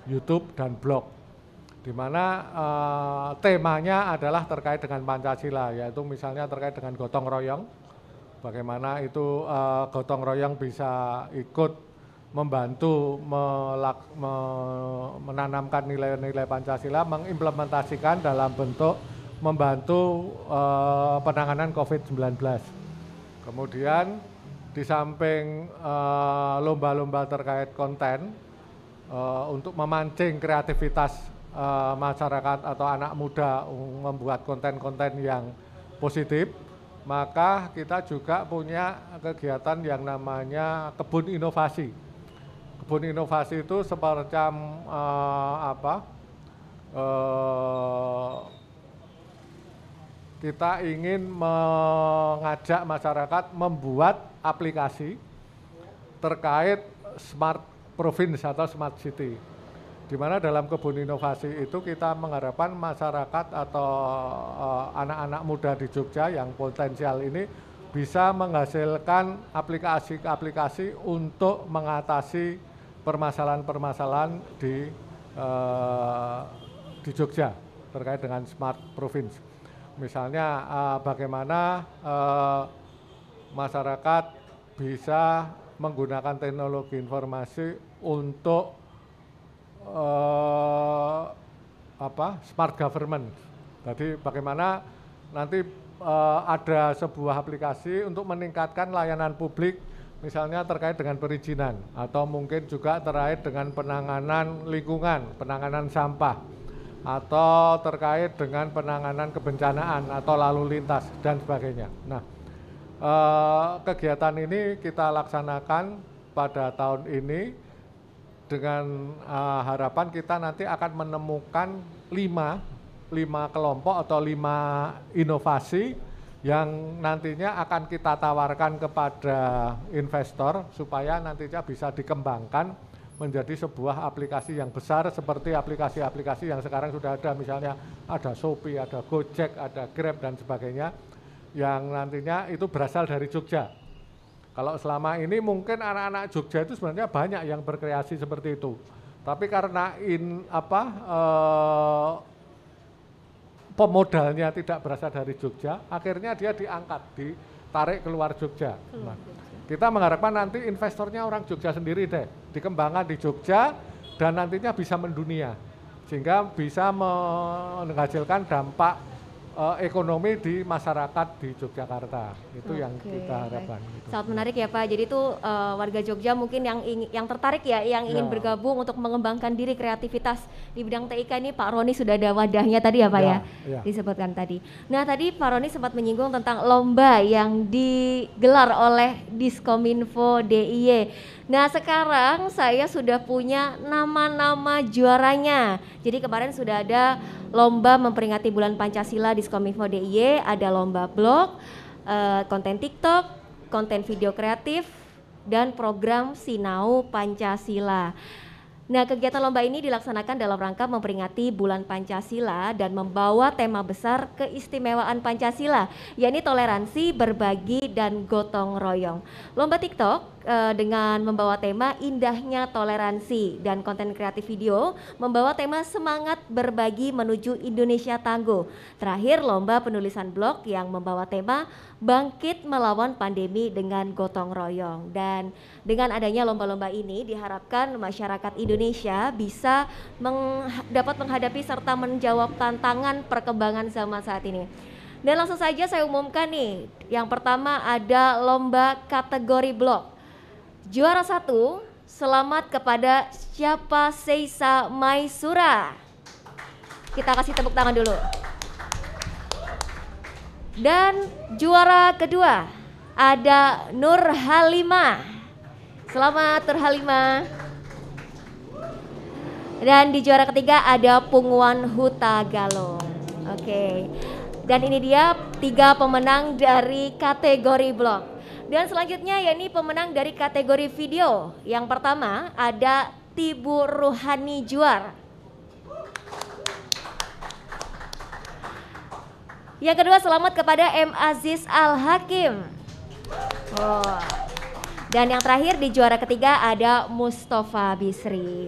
YouTube dan blog. Di mana eh, temanya adalah terkait dengan Pancasila, yaitu misalnya terkait dengan gotong royong, bagaimana itu eh, gotong royong bisa ikut membantu melak- me- menanamkan nilai-nilai Pancasila, mengimplementasikan dalam bentuk membantu eh, penanganan COVID-19. Kemudian di samping eh, lomba-lomba terkait konten eh, untuk memancing kreativitas eh, masyarakat atau anak muda membuat konten-konten yang positif, maka kita juga punya kegiatan yang namanya kebun inovasi. Kebun inovasi itu semacam eh, apa? Kita ingin mengajak masyarakat membuat aplikasi terkait smart province atau smart city. Di mana dalam kebun inovasi itu kita mengharapkan masyarakat atau eh, anak-anak muda di Jogja yang potensial ini bisa menghasilkan aplikasi-aplikasi untuk mengatasi permasalahan-permasalahan di eh, di Jogja terkait dengan smart province. Misalnya eh, bagaimana eh, masyarakat bisa menggunakan teknologi informasi untuk eh, apa smart government. Jadi bagaimana nanti eh, ada sebuah aplikasi untuk meningkatkan layanan publik misalnya terkait dengan perizinan atau mungkin juga terkait dengan penanganan lingkungan, penanganan sampah atau terkait dengan penanganan kebencanaan atau lalu lintas dan sebagainya. Nah, eh, kegiatan ini kita laksanakan pada tahun ini dengan eh, harapan kita nanti akan menemukan lima, lima kelompok atau lima inovasi yang nantinya akan kita tawarkan kepada investor supaya nantinya bisa dikembangkan menjadi sebuah aplikasi yang besar seperti aplikasi-aplikasi yang sekarang sudah ada misalnya ada Shopee, ada Gojek, ada Grab dan sebagainya yang nantinya itu berasal dari Jogja. Kalau selama ini mungkin anak-anak Jogja itu sebenarnya banyak yang berkreasi seperti itu. Tapi karena in apa eh, pemodalnya tidak berasal dari Jogja, akhirnya dia diangkat, ditarik keluar Jogja. Nah, kita mengharapkan nanti investornya orang Jogja sendiri deh, dikembangkan di Jogja dan nantinya bisa mendunia, sehingga bisa menghasilkan dampak eh, ekonomi di masyarakat di Yogyakarta. Itu yang Oke, kita harapkan. gitu. Sangat menarik ya Pak. Jadi itu eh, warga Jogja mungkin yang ing- yang tertarik ya, yang ingin Ya. bergabung untuk mengembangkan diri kreativitas di bidang TIK ini Pak Roni sudah ada wadahnya tadi ya Pak ya, Ya, ya. disebutkan tadi. Nah tadi Pak Roni sempat menyinggung tentang lomba yang digelar oleh Diskominfo DIY. Nah sekarang saya sudah punya nama-nama juaranya. Jadi kemarin sudah ada lomba memperingati bulan Pancasila Diskominfo DIY, ada lomba blog, eh, konten TikTok, konten video kreatif, dan program Sinau Pancasila. Nah, kegiatan lomba ini dilaksanakan dalam rangka memperingati bulan Pancasila dan membawa tema besar keistimewaan Pancasila, yakni toleransi, berbagi, dan gotong royong. Lomba TikTok eh, dengan membawa tema indahnya toleransi dan konten kreatif video membawa tema semangat berbagi menuju Indonesia tangguh. Terakhir lomba penulisan blog yang membawa tema bangkit melawan pandemi dengan gotong royong dan dengan adanya lomba-lomba ini diharapkan masyarakat Indonesia bisa meng- dapat menghadapi serta menjawab tantangan perkembangan zaman saat ini. Dan langsung saja saya umumkan nih, yang pertama ada lomba kategori blog. Juara satu, selamat kepada siapa Seisa Maisura. Kita kasih tepuk tangan dulu. Dan juara kedua ada Nur Halimah. Selamat Nur Halimah. Dan di juara ketiga ada Pungwan Huta Galung. Oke. Dan ini dia tiga pemenang dari kategori blog. Dan selanjutnya yakni pemenang dari kategori video. Yang pertama ada Tibu Ruhani Juar. Yang kedua selamat kepada M Aziz Al Hakim. Oh. Dan yang terakhir di juara ketiga ada Mustafa Bisri.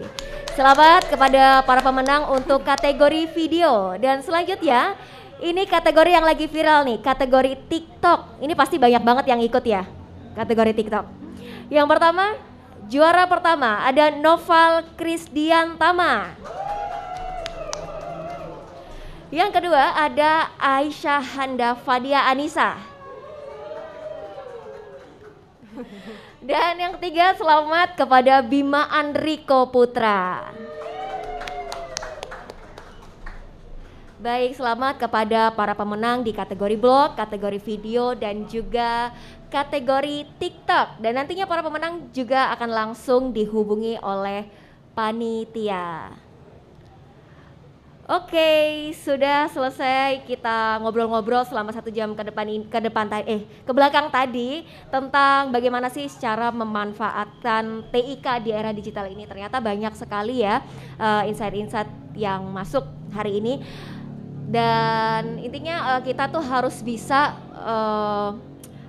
Selamat kepada para pemenang untuk kategori video. Dan selanjutnya ini kategori yang lagi viral nih, kategori TikTok. Ini pasti banyak banget yang ikut ya, kategori TikTok. Yang pertama, juara pertama ada Noval Krisdiantama. Yang kedua ada Aisyah Handa Fadia Anissa. Dan yang ketiga selamat kepada Bima Andriko Putra. Baik, selamat kepada para pemenang di kategori blog, kategori video, dan juga kategori TikTok. Dan nantinya para pemenang juga akan langsung dihubungi oleh panitia. Oke, sudah selesai kita ngobrol-ngobrol selama satu jam ke depan ke depan ta- eh ke belakang tadi tentang bagaimana sih cara memanfaatkan TIK di era digital ini. Ternyata banyak sekali ya eh, insight-insight yang masuk hari ini dan intinya eh, kita tuh harus bisa eh,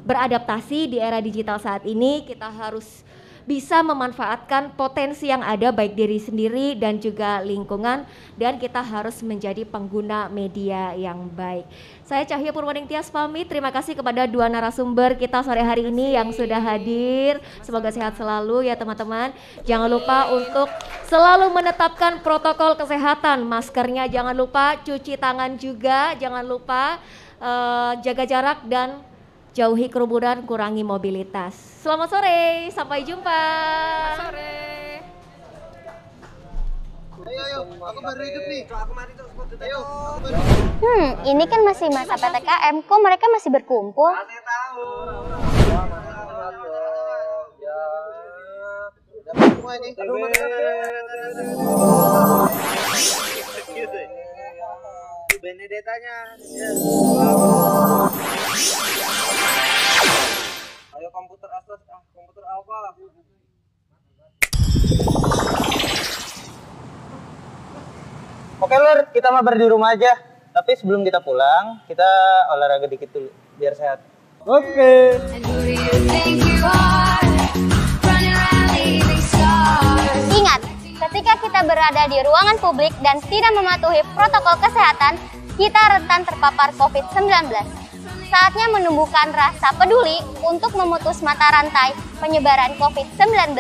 beradaptasi di era digital saat ini. Kita harus bisa memanfaatkan potensi yang ada baik diri sendiri dan juga lingkungan dan kita harus menjadi pengguna media yang baik. Saya Cahya Purwaningtyas pamit. Terima kasih kepada dua narasumber kita sore hari ini yang sudah hadir. Semoga sehat selalu ya teman-teman. Jangan lupa untuk selalu menetapkan protokol kesehatan. Maskernya jangan lupa, cuci tangan juga jangan lupa eh, jaga jarak dan jauhi kerumunan, kurangi mobilitas. Selamat sore, sampai jumpa. Sore. Hmm, ini kan masih masa PTKM, kok mereka masih berkumpul? Ayo komputer Asus, ah komputer Alpha. Oke Lur, kita mabar di rumah aja. Tapi sebelum kita pulang, kita olahraga dikit dulu biar sehat. Oke. Ingat, ketika kita berada di ruangan publik dan tidak mematuhi protokol kesehatan, kita rentan terpapar COVID-19. Saatnya menumbuhkan rasa peduli untuk memutus mata rantai penyebaran COVID-19.